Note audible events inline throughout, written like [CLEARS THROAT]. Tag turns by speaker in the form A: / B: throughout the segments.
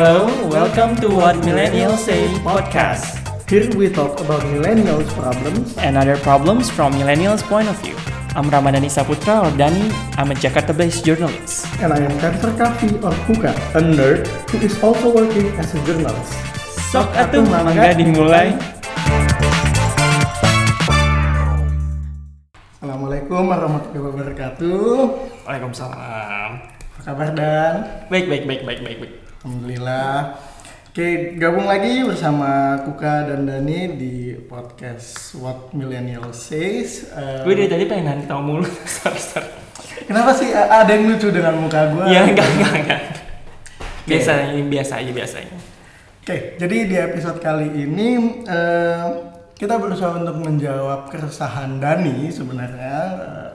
A: Hello, welcome to What Millennials Say podcast
B: Here we talk about millennials problems.
A: and other problems from millennials' point of view. I'm Ramadhani Saputra or Dani. I'm a Jakarta-based journalist.
B: And I am Kanser Kavi or Kuka, a nerd who is also working as a journalist.
A: Sok atuh mangga dimulai.
B: Assalamualaikum warahmatullahi wabarakatuh.
A: Waalaikumsalam.
B: Apa kabar Dan?
A: Baik, baik, baik, baik, baik, baik.
B: Alhamdulillah. Oke, gabung lagi bersama Kuka dan Dani di podcast What Millennials Says. Eh,
A: Gue dari tadi pengen nanti tau mulu. [LAUGHS] sorry, sorry.
B: Kenapa sih ada yang lucu dengan muka gue?
A: Ya, enggak, enggak, enggak. Biasa, ini biasa aja, biasa aja.
B: Oke, jadi di episode kali ini eh, kita berusaha untuk menjawab keresahan Dani sebenarnya eh,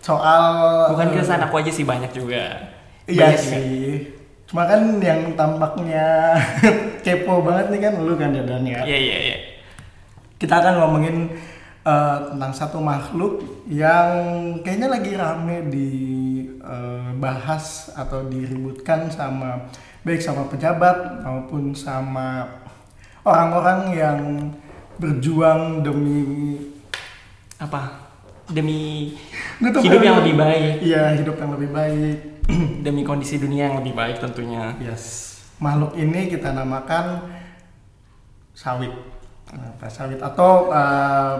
B: soal
A: Bukan keresahan aku aja sih, banyak juga.
B: Iya
A: Banyak juga.
B: Cuma kan yang tampaknya [LAUGHS] kepo banget nih kan lu kan ya Dan ya.
A: Iya, iya, iya.
B: Kita akan ngomongin eh, tentang satu makhluk yang kayaknya lagi rame dibahas atau diributkan sama baik sama pejabat maupun sama orang-orang yang berjuang demi
A: Apa? Demi hidup yang lebih baik.
B: Iya, hidup yang lebih baik. [CLEARS THROAT]
A: Demi kondisi dunia yang lebih baik tentunya.
B: Yes. Makhluk ini kita namakan sawit. Apa sawit atau uh,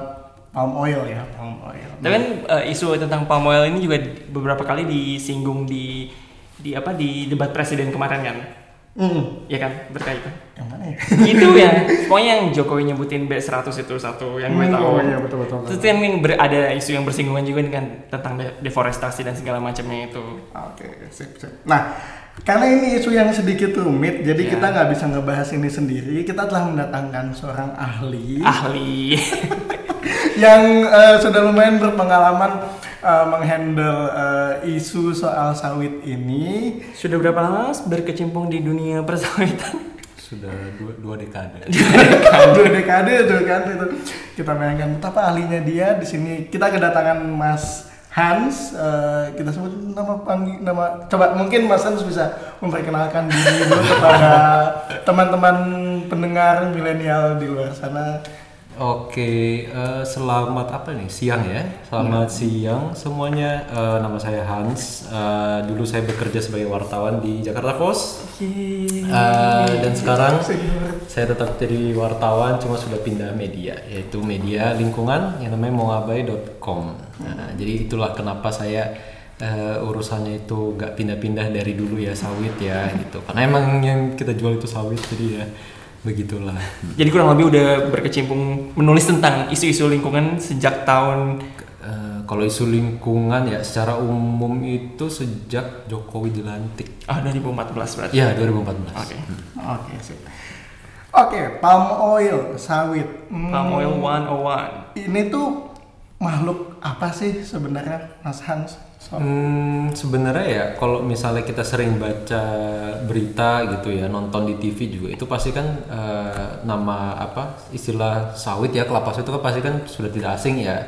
B: palm oil ya, palm oil.
A: Tapi kan eh, isu tentang palm oil ini juga beberapa kali disinggung di di apa di debat presiden kemarin kan,
B: Hmm.
A: ya kan berkaitan.
B: Yang mana ya?
A: itu ya, [LAUGHS] pokoknya yang Jokowi nyebutin B100 itu satu yang gue
B: Hmm,
A: tahu.
B: oh iya, betul, betul, betul.
A: Terus yang ber- ada isu yang bersinggungan juga kan tentang de- deforestasi dan segala macamnya itu.
B: Oke, sip, sip. Nah, karena ini isu yang sedikit rumit, jadi
A: Ya.
B: kita nggak bisa ngebahas ini sendiri. Kita telah mendatangkan seorang ahli
A: Ahli. [LAUGHS]
B: yang eh, sudah lumayan berpengalaman eh, menghandle eh, isu soal sawit ini.
A: Sudah berapa lama berkecimpung di dunia persawitan?
C: Sudah dua, dua dekade. [LAUGHS]
B: dua dekade tuh kan itu kita bayangkan betapa ahlinya dia di sini kita kedatangan Mas Hans eh, kita sebut nama panggi nama coba mungkin Mas Hans bisa memperkenalkan diri dulu kepada [LAUGHS] teman-teman pendengar milenial di luar sana
C: Oke, eh, selamat apa nih? Siang ya. Selamat siang semuanya. Eh, nama saya Hans. Eh, dulu saya bekerja sebagai wartawan di Jakarta Post. Eh, dan sekarang saya tetap jadi wartawan, cuma sudah pindah media, yaitu media lingkungan yang namanya mongabai.com. Nah, jadi itulah kenapa saya eh, urusannya itu nggak pindah-pindah dari dulu ya sawit ya gitu. Karena emang yang kita jual itu sawit, jadi ya begitulah.
A: Jadi kurang lebih udah berkecimpung menulis tentang isu-isu lingkungan sejak tahun
C: Eh, kalau isu lingkungan ya secara umum itu sejak Jokowi dilantik.
A: ah 2014 berarti.
C: Ya 2014.
A: Oke.
B: oke sip oke palm oil sawit Hmm,
A: Palm oil 101.
B: ini tuh makhluk apa sih sebenarnya Mas Hans
C: Hmm, sebenarnya ya kalau misalnya kita sering baca berita gitu ya nonton di TV juga itu pasti kan eh, nama apa istilah sawit ya kelapa sawit itu kan pasti kan sudah tidak asing ya.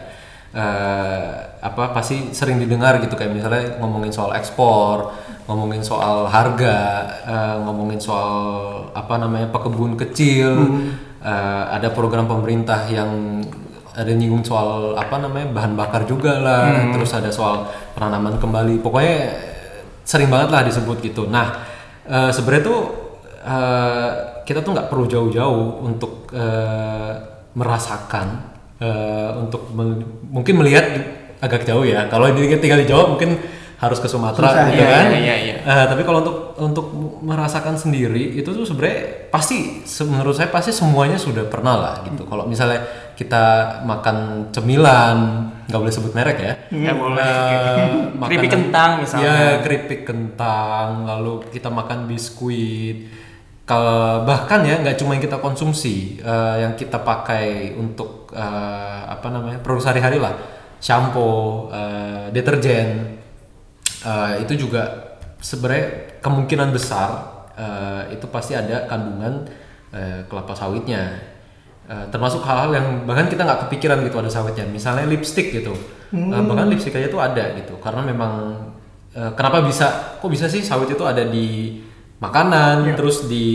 C: Eh, apa pasti sering didengar gitu kayak misalnya ngomongin soal ekspor ngomongin soal harga eh, ngomongin soal apa namanya pekebun kecil. Eh, ada program pemerintah yang ada nyinggung soal apa namanya bahan bakar juga lah terus ada soal penanaman kembali. Pokoknya sering banget lah disebut gitu. Nah eh, sebenarnya tuh eh, kita tuh nggak perlu jauh-jauh untuk eh, merasakan eh, untuk mungkin melihat agak jauh ya. Kalau ini tinggal di Jawa mungkin harus ke Sumatera
B: Susah,
C: gitu
A: iya,
C: kan
A: iya, iya, iya.
C: Eh, tapi kalau untuk untuk merasakan sendiri itu tuh sebenarnya pasti menurut saya pasti semuanya sudah pernah lah gitu. Kalau misalnya kita makan cemilan, nggak boleh sebut merek ya.
A: Nggak boleh.
C: Eh,
A: Keripik kentang misalnya.
C: Ya, keripik kentang, lalu kita makan biskuit. Kalau bahkan ya nggak cuma yang kita konsumsi, eh, yang kita pakai untuk eh, apa namanya produk sehari-hari lah, shampoo, eh, deterjen, eh, itu juga sebenarnya kemungkinan besar eh, itu pasti ada kandungan eh, kelapa sawitnya. Eh, termasuk hal-hal yang bahkan kita nggak kepikiran gitu ada sawitnya. Misalnya lipstick gitu, Eh, bahkan lipstick aja tuh ada gitu. Karena memang kenapa bisa, kok bisa sih sawit itu ada di makanan, terus di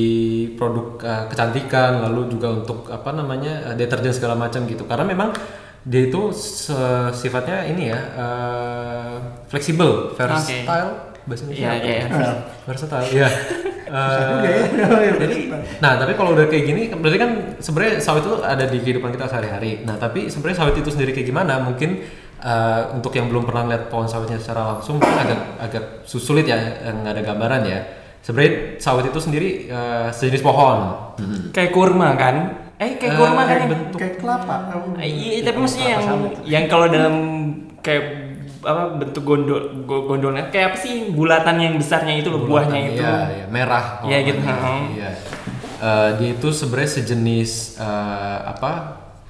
C: produk uh, kecantikan, lalu juga untuk apa namanya uh, deterjen segala macam gitu. Karena memang dia itu sifatnya ini ya uh, fleksibel, versatile, bahasanya
A: Iya,
C: siapa?
A: iya, iya.
C: versatile, [LAUGHS] ya. Uh, [LAUGHS] jadi, nah tapi kalau udah kayak gini, berarti kan sebenarnya sawit itu ada di kehidupan kita sehari-hari. Nah tapi sebenarnya sawit itu sendiri kayak gimana? Mungkin uh, untuk yang belum pernah lihat pohon sawitnya secara langsung, mungkin agak agak sulit ya, nggak ada gambaran ya. Sebenarnya sawit itu sendiri uh, sejenis pohon.
A: Kayak kurma kan? Eh kayak
C: Eh,
A: kurma kan?
C: kayak
A: ya?
C: bentuk-
B: kayak kelapa
A: Eh, Iya, tapi maksudnya yang yang kalau dalam kayak apa bentuk gondol go- gondolnya kayak apa sih bulatan yang besarnya itu loh buahnya itu.
C: Iya, iya, merah.
A: Iya, gitu. Hmm.
C: Iya. Eh, dia itu sebenarnya sejenis eh, apa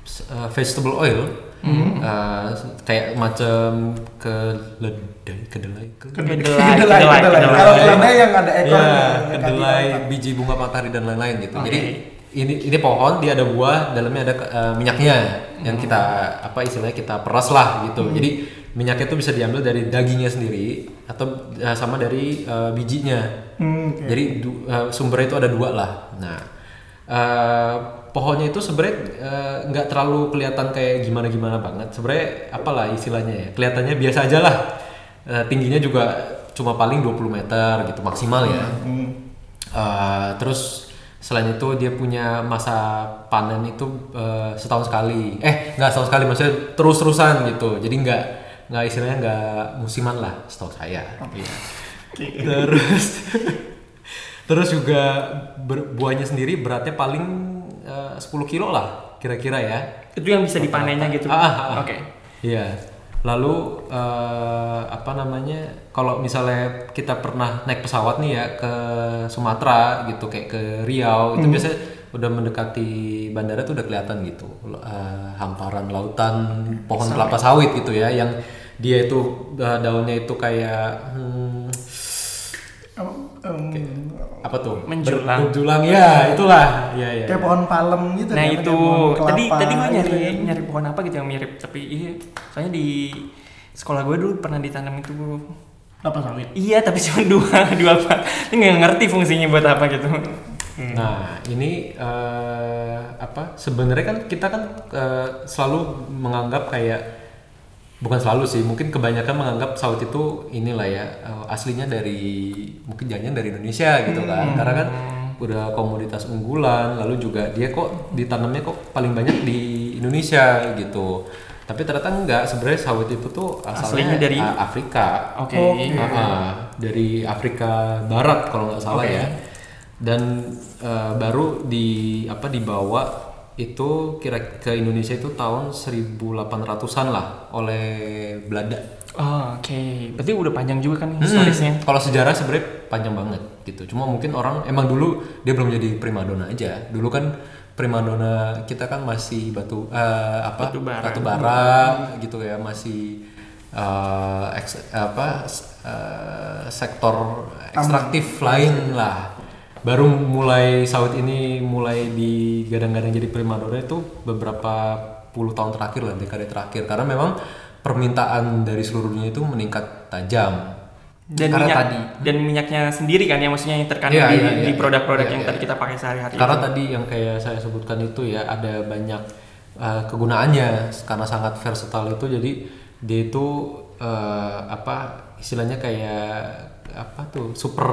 C: eh, vegetable oil.
A: Hmm.
C: Eh, kayak macam keledai, kedelai, ke-
A: Kedelai,
B: kedelai,
A: kedelai,
B: kedelai.
A: kedelai.
B: Kalau kedelai yang ada ekor
C: Iya,
B: yang
C: kedelai, biji bunga matahari dan lain-lain gitu.
A: Oke.
C: Jadi ini ini pohon dia ada buah, dalamnya ada eh, minyaknya yang kita apa istilahnya kita peras lah gitu. Jadi minyaknya itu bisa diambil dari dagingnya sendiri atau eh, sama dari eh, bijinya.
B: Hmm, oke.
C: Jadi du- eh, sumbernya itu ada dua lah. Nah, eh, pohonnya itu sebenarnya nggak terlalu kelihatan kayak gimana-gimana banget. Sebenarnya apalah istilahnya ya. Kelihatannya biasa aja lah. Eh, tingginya juga cuma paling 20 meter gitu maksimal ya. Eh, terus selain itu dia punya masa panen itu eh, setahun sekali. Eh nggak setahun sekali maksudnya terus-terusan gitu. Jadi nggak nggak istilahnya nggak musiman lah setahu saya. Iya. Terus [LAUGHS] terus juga ber- buahnya sendiri beratnya paling eh, 10 kilo lah kira-kira ya.
A: Itu yang bisa dipanennya gitu.
C: Ah, ah, ah.
A: Oke.
C: Iya. Lalu eh, apa namanya? Kalau misalnya kita pernah naik pesawat nih ya ke Sumatera gitu kayak ke Riau itu biasanya udah mendekati bandara tuh udah kelihatan gitu. Eh, hamparan lautan pohon kelapa sawit gitu ya yang dia itu eh, daunnya itu kayak hmm,
B: Apa, em,
C: apa tuh?
A: Menjulang.
C: Menjulang. Ya itulah. Ya ya
B: kayak pohon palem gitu
A: Nah
B: kan,
A: itu.
B: pohon
A: tadi
B: kelapa
A: tadi gue nyari
B: gitu
A: nyari pohon apa gitu yang mirip tapi iya soalnya di sekolah gue dulu pernah ditanam itu
B: kelapa sawit?
A: Iya tapi cuma [LAUGHS] dua dua apa. Ini nggak ngerti fungsinya buat apa gitu.
C: Nah, ini eh, apa? Sebenarnya kan kita kan eh, selalu menganggap kayak bukan selalu sih, mungkin kebanyakan menganggap sawit itu inilah ya eh, aslinya dari mungkin jangan dari Indonesia gitu kan. Karena kan udah komoditas unggulan, lalu juga dia kok ditanamnya kok paling banyak di Indonesia gitu. Tapi ternyata enggak, sebenarnya sawit itu tuh asalnya
A: Aslinya dari-
C: Afrika.
A: oke
B: Oke.
C: Ah, ah, dari Afrika Barat kalau nggak salah
A: Oke.
C: ya. Dan eh, baru di apa dibawa itu kira ke Indonesia itu tahun 1800-an lah oleh Belanda.
A: Oh, oke berarti udah panjang juga kan
C: Hmm,
A: historisnya
C: Kalau sejarah sebenarnya panjang banget gitu. Cuma mungkin orang emang dulu dia belum jadi primadona aja. Dulu kan primadona kita kan masih batu eh, apa
A: Batu bara.
C: batu bara gitu ya masih eh, eks- apa eh, sektor ekstraktif lain lah. Baru mulai sawit ini mulai digadang-gadang jadi primadona itu beberapa puluh tahun terakhir lah dekade terakhir karena memang permintaan dari seluruh dunia itu meningkat tajam.
A: dan
C: Karena
A: minyak
C: tadi
A: dan minyaknya sendiri kan yang maksudnya yang terkandung
C: Iya,
A: di,
C: iya, iya,
A: di produk-produk
C: iya,
A: yang
C: iya,
A: tadi
C: iya.
A: kita pakai sehari-hari
C: Karena
A: itu.
C: tadi yang kayak saya sebutkan itu ya ada banyak uh, kegunaannya karena sangat versatile itu jadi dia itu uh, apa istilahnya kayak apa tuh super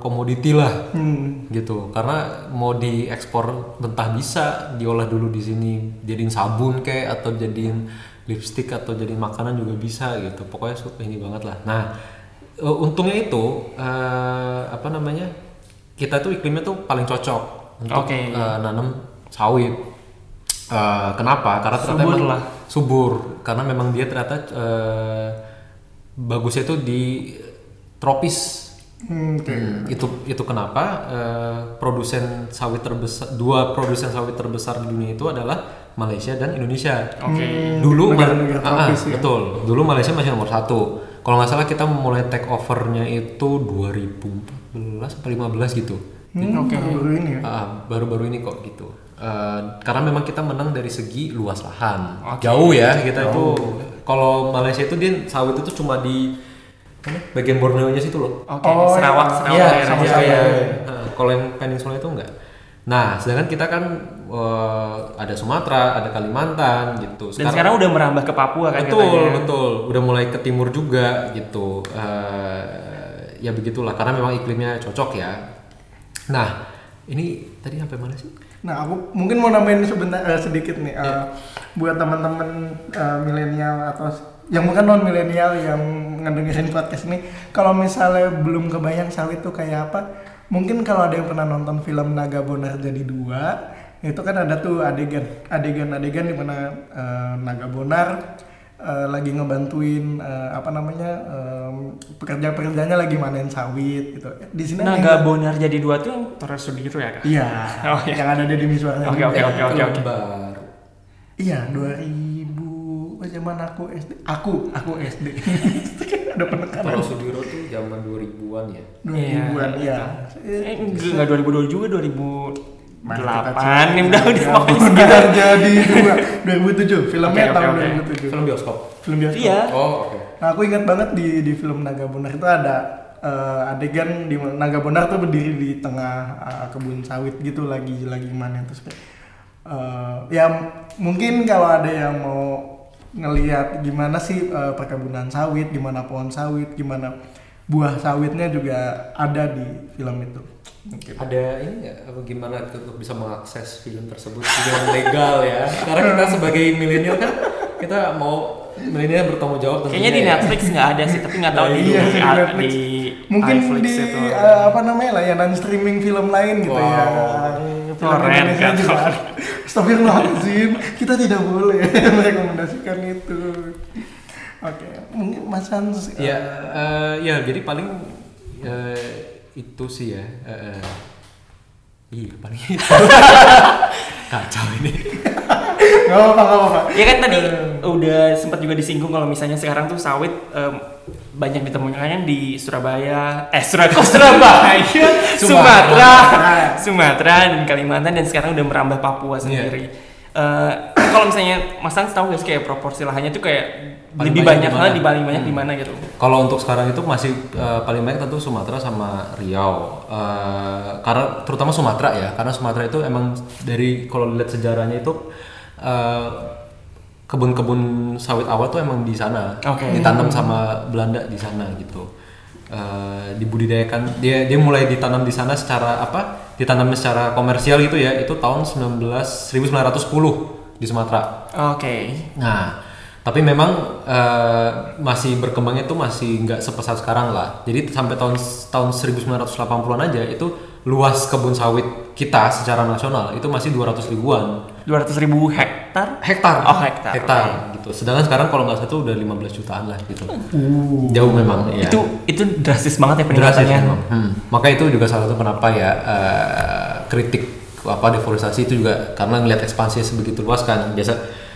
C: komoditi lah.
B: Hmm.
C: gitu. Karena mau diekspor mentah bisa diolah dulu di sini jadiin sabun kayak atau jadiin lipstick atau jadiin makanan juga bisa gitu. Pokoknya su- ini banget lah. Nah untungnya itu eh, apa namanya kita tuh iklimnya tuh paling cocok untuk
A: Oke.
C: eh, nanam sawit. Eh, kenapa? Karena ternyata
A: Subur
C: emang
A: lah.
C: subur. Karena memang dia ternyata eh, bagusnya itu di tropis
B: Hmm, oke.
C: Hmm, itu itu kenapa eh, produsen sawit terbesar dua produsen sawit terbesar di dunia itu adalah Malaysia dan Indonesia.
A: Oke.
C: Dulu Ma-
B: negara-negara
C: Ah, ah,
B: tropis ya.
C: betul. Dulu Malaysia masih nomor satu. Kalau nggak salah kita mulai take overnya itu 2014 atau 15 gitu.
B: Hmm,
A: Oke.
B: baru-baru ini ya.
C: Ah, baru-baru ini kok gitu. Eh, karena memang kita menang dari segi luas lahan.
A: Oke.
C: Jauh ya kita itu. Kalau Malaysia itu dia sawit itu cuma di Bagian Borneo-nya situ loh.
A: Oke,
B: Oh,
A: Sarawak,
B: iya.
A: Sarawak
C: Iya, sama
A: ya.
C: Nah, kalau yang peninsula itu enggak. Nah, sedangkan kita kan eh, ada Sumatera, ada Kalimantan gitu.
A: Dan sekarang udah merambah ke Papua kan
C: betul,
A: katanya.
C: betul. Udah mulai ke timur juga gitu. Eh, ya begitulah karena memang iklimnya cocok ya. Nah, ini tadi sampai mana sih?
B: Nah, aku mungkin mau nambahin sebentar eh, sedikit nih eh,
C: Iya.
B: buat teman-teman eh, milenial atau yang bukan non milenial yang ngedengerin [LAUGHS] podcast ini, kalau misalnya belum kebayang sawit tuh kayak apa, mungkin kalau ada yang pernah nonton film Naga Bonar jadi dua, itu kan ada tuh adegan adegan-adegan di mana eh, Naga Bonar eh, lagi ngebantuin eh, apa namanya em, pekerja-pekerjanya lagi manen sawit gitu. Di sini ada
A: Naga
B: yang-
A: Bonar jadi dua tuh yang Torres Sudiro ya kak?
B: Iya,
A: Oh, iya.
B: yang ada di suaranya.
A: Oke, oke, oke, oke, oke.
C: Baru.
B: Iya, 2000 zaman aku SD. Aku, aku SD. ada [LAUGHS] penekanan.
C: Kalau Sudiro tuh zaman 2000-an ya.
B: 2000-an, iya.
A: Eh, enggak 2002 juga 2008
B: Mana
A: nih udah udah
B: Ya udah jadi dua 2007 filmnya
A: Oke, oke,
B: tahun
A: oke.
B: 2007
C: Film bioskop.
B: film bioskop
A: Iya.
C: Oh, oke.
B: nah aku ingat banget di di film Naga Bonar itu ada eh, adegan di mana Naga Bonar tuh berdiri di tengah eh, kebun sawit gitu lagi lagi manen terus kayak eh, ya mungkin kalau ada yang mau ngelihat gimana sih eh, perkebunan sawit gimana pohon sawit gimana buah sawitnya juga ada di film itu mungkin
C: Ada ini nggak apa gimana untuk bisa mengakses film tersebut dengan legal ya? Karena kita sebagai milenial kan kita mau milenial bertanggung jawab
A: Kayaknya di
C: ya.
A: Netflix nggak ada sih, tapi nggak tahu di,
B: Iya,
A: di,
B: di Netflix.
A: di
B: mungkin
A: iFlix
B: di
A: itu.
B: eh, apa namanya layanan streaming film lain gitu
C: Wow.
B: ya
A: Torrent, kan.
B: Astagfirullahaladzim kita tidak boleh [LAUGHS] merekomendasikan itu oke mungkin Mas Hans
C: Ya, eh, ya jadi paling eh, itu sih ya. eh, eh. Iya paling [LAUGHS] itu. Kacau ini. [LAUGHS]
B: nggak apa nggak apa
A: Ya kan tadi
B: Eh.
A: udah sempat juga disinggung kalau misalnya sekarang tuh sawit em, banyak ditemukannya di Surabaya, eh Surabaya, kok Surabaya, [LAUGHS] Sumatera, Sumatera. Dan Kalimantan dan sekarang udah merambah Papua sendiri. Eh, kalau misalnya Mas Hans tahu gak sih kayak proporsi lahannya tuh kayak
C: Paling
A: lebih
C: banyak
A: banyak
C: di
A: lah
C: mana?
A: di paling banyak di mana gitu.
C: Kalau untuk sekarang itu masih eh, paling banyak tentu Sumatera sama Riau. Eh, karena terutama Sumatera ya, karena Sumatera itu emang dari kalau lihat sejarahnya itu eh, kebun-kebun sawit awal tuh emang di sana,
A: Oke.
C: ditanam sama Belanda di sana gitu. Eh, dibudidayakan dia dia mulai ditanam di sana secara apa? Ditanam secara komersial gitu ya. Itu tahun 19 1910 di Sumatera.
A: Oke.
C: Nah, tapi memang eh, masih berkembangnya tuh masih nggak sepesat sekarang lah. Jadi sampai tahun tahun 1980-an aja itu luas kebun sawit kita secara nasional itu masih 200 ribuan
A: 200 ribu hektar?
C: hektar.
A: Oh, hektar,
C: Hektar gitu. Sedangkan sekarang kalau nggak salah tuh udah 15 jutaan lah gitu. Jauh memang ya.
A: Itu itu drastis banget ya
C: Drastis
A: peningkatannya.
C: memang. Hmm. Maka itu juga salah satu kenapa ya eh, kritik apa deforestasi itu juga karena ngelihat ekspansi sebegitu luas kan. Biasa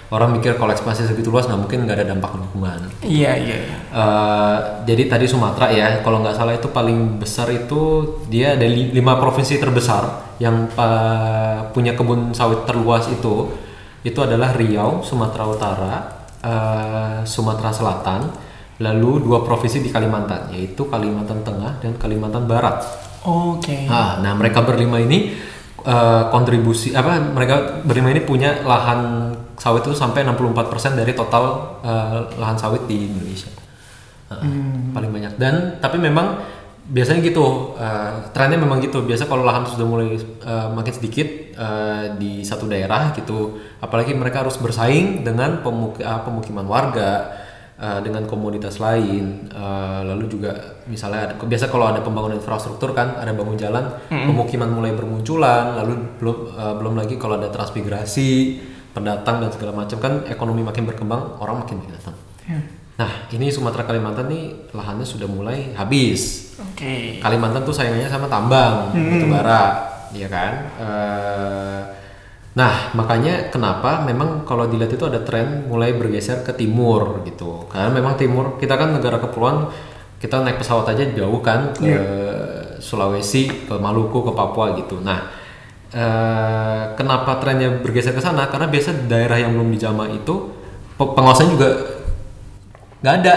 C: orang mikir kalau ekspansi sebegitu luas nggak mungkin nggak ada dampak lingkungan.
A: Iya iya.
C: Eh, jadi tadi Sumatera ya, kalau nggak salah itu paling besar itu dia ada li- lima provinsi terbesar yang eh, punya kebun sawit terluas itu, itu adalah Riau, Sumatera Utara, eh, Sumatera Selatan, lalu dua provinsi di Kalimantan, yaitu Kalimantan Tengah dan Kalimantan Barat.
A: Oke.
C: Ah, nah mereka berlima ini eh, kontribusi apa? Mereka berlima ini punya lahan sawit itu sampai 64% dari total eh, lahan sawit di Indonesia. Ah, Paling banyak. Dan tapi memang biasanya gitu, eh, trennya memang gitu. Biasa kalau lahan sudah mulai eh, makin sedikit eh, di satu daerah gitu, apalagi mereka harus bersaing dengan pemuk- ah, pemukiman warga uh, dengan komoditas lain uh, lalu juga misalnya ada, biasa kalau ada pembangunan infrastruktur kan ada bangun jalan pemukiman mulai bermunculan lalu belum uh, belum lagi kalau ada transmigrasi pendatang dan segala macam kan ekonomi makin berkembang orang makin banyak datang. Nah ini Sumatera Kalimantan nih lahannya sudah mulai habis.
A: Oke.
C: Kalimantan tuh sayangnya sama tambang batu bara, ya kan. Eh, nah makanya kenapa memang kalau dilihat itu ada tren mulai bergeser ke timur gitu. Karena memang timur kita kan negara kepulauan, kita naik pesawat aja jauh kan ke Sulawesi, ke Maluku, ke Papua gitu. Nah eh, kenapa trennya bergeser ke sana? Karena biasa daerah yang belum dijamah itu pe- pengawasan juga nggak ada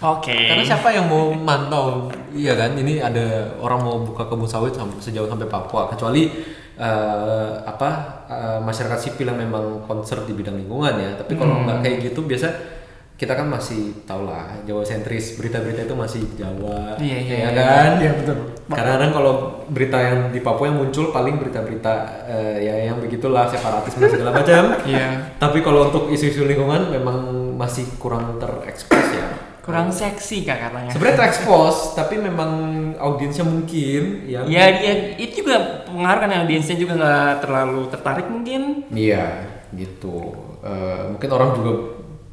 A: Oke.
C: Karena siapa yang mau mantau? Iya kan, ini ada orang mau buka kebun sawit sejauh sampai Papua, kecuali eh, apa eh, masyarakat sipil yang memang concern di bidang lingkungan ya. Tapi kalau nggak kayak gitu, biasa kita kan masih tau lah Jawa sentris berita-berita itu masih Jawa,
A: Iya, iya,
C: ya
A: iya.
C: kan?
B: Iya betul.
C: Kadang-kadang kalau berita yang di Papua yang muncul paling berita-berita eh, ya yang begitulah separatisme segala macam. [LAUGHS]
A: Iya.
C: Tapi kalau untuk isu-isu lingkungan memang masih kurang terekspos ya.
A: Kurang seksi kak katanya.
C: Sebenarnya terekspos, tapi memang audiensnya mungkin yang
A: Ya, ya itu juga pengaruh kan audiensnya juga nggak terlalu tertarik mungkin.
C: Iya, gitu. Eh, mungkin orang juga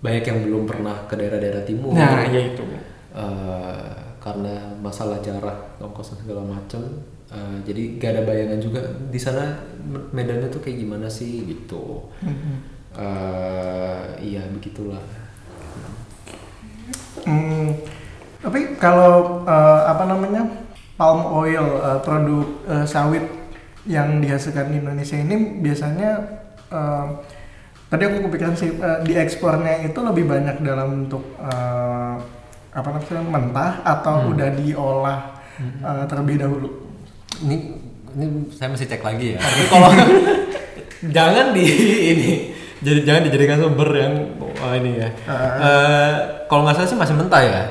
C: banyak yang belum pernah ke daerah-daerah timur.
A: Nah, ya itu.
C: Eh, karena masalah jarak, ongkos dan segala macam. Eh, jadi gak ada bayangan juga di sana medannya tuh kayak gimana sih gitu. Eh, iya begitulah.
B: Hmm, tapi kalau eh, apa namanya palm oil eh, produk eh, sawit yang dihasilkan di Indonesia ini biasanya eh, tadi aku kepikiran sih eh, diekspornya itu lebih banyak dalam bentuk eh, apa namanya mentah atau udah diolah eh, terlebih dahulu.
C: Ini ini saya mesti cek lagi ya. Tapi kalau [LAUGHS] jangan di ini jadi jangan dijadikan sumber yang oh, ini ya. Eh, kalau nggak salah sih masih mentah ya.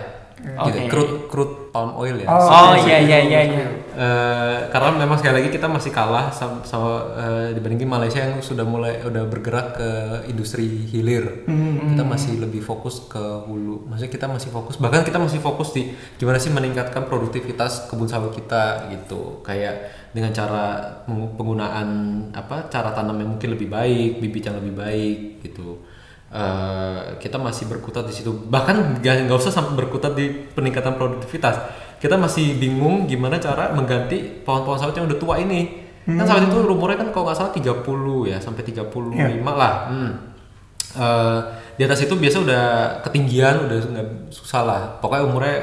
C: Gitu,
A: Oke.
C: crude crude palm oil ya.
B: Oh,
A: Oh iya iya iya iya.
C: Eh, karena memang sekali lagi kita masih kalah sama, sama, eh, dibandingin Malaysia yang sudah mulai udah bergerak ke industri hilir. Kita masih lebih fokus ke hulu. Maksudnya kita masih fokus bahkan kita masih fokus di gimana sih meningkatkan produktivitas kebun sawit kita gitu. Kayak dengan cara penggunaan apa cara tanam yang mungkin lebih baik, bibit yang lebih baik gitu. Eh, kita masih berkutat di situ. Bahkan nggak usah sampai berkutat di peningkatan produktivitas. Kita masih bingung gimana cara mengganti pohon-pohon sawit yang udah tua ini. Kan sawit itu umurnya kan kalau nggak salah 30 ya sampai 35 lah. Hmm. Eh, di atas itu biasa udah ketinggian udah nggak susah lah. Pokoknya umurnya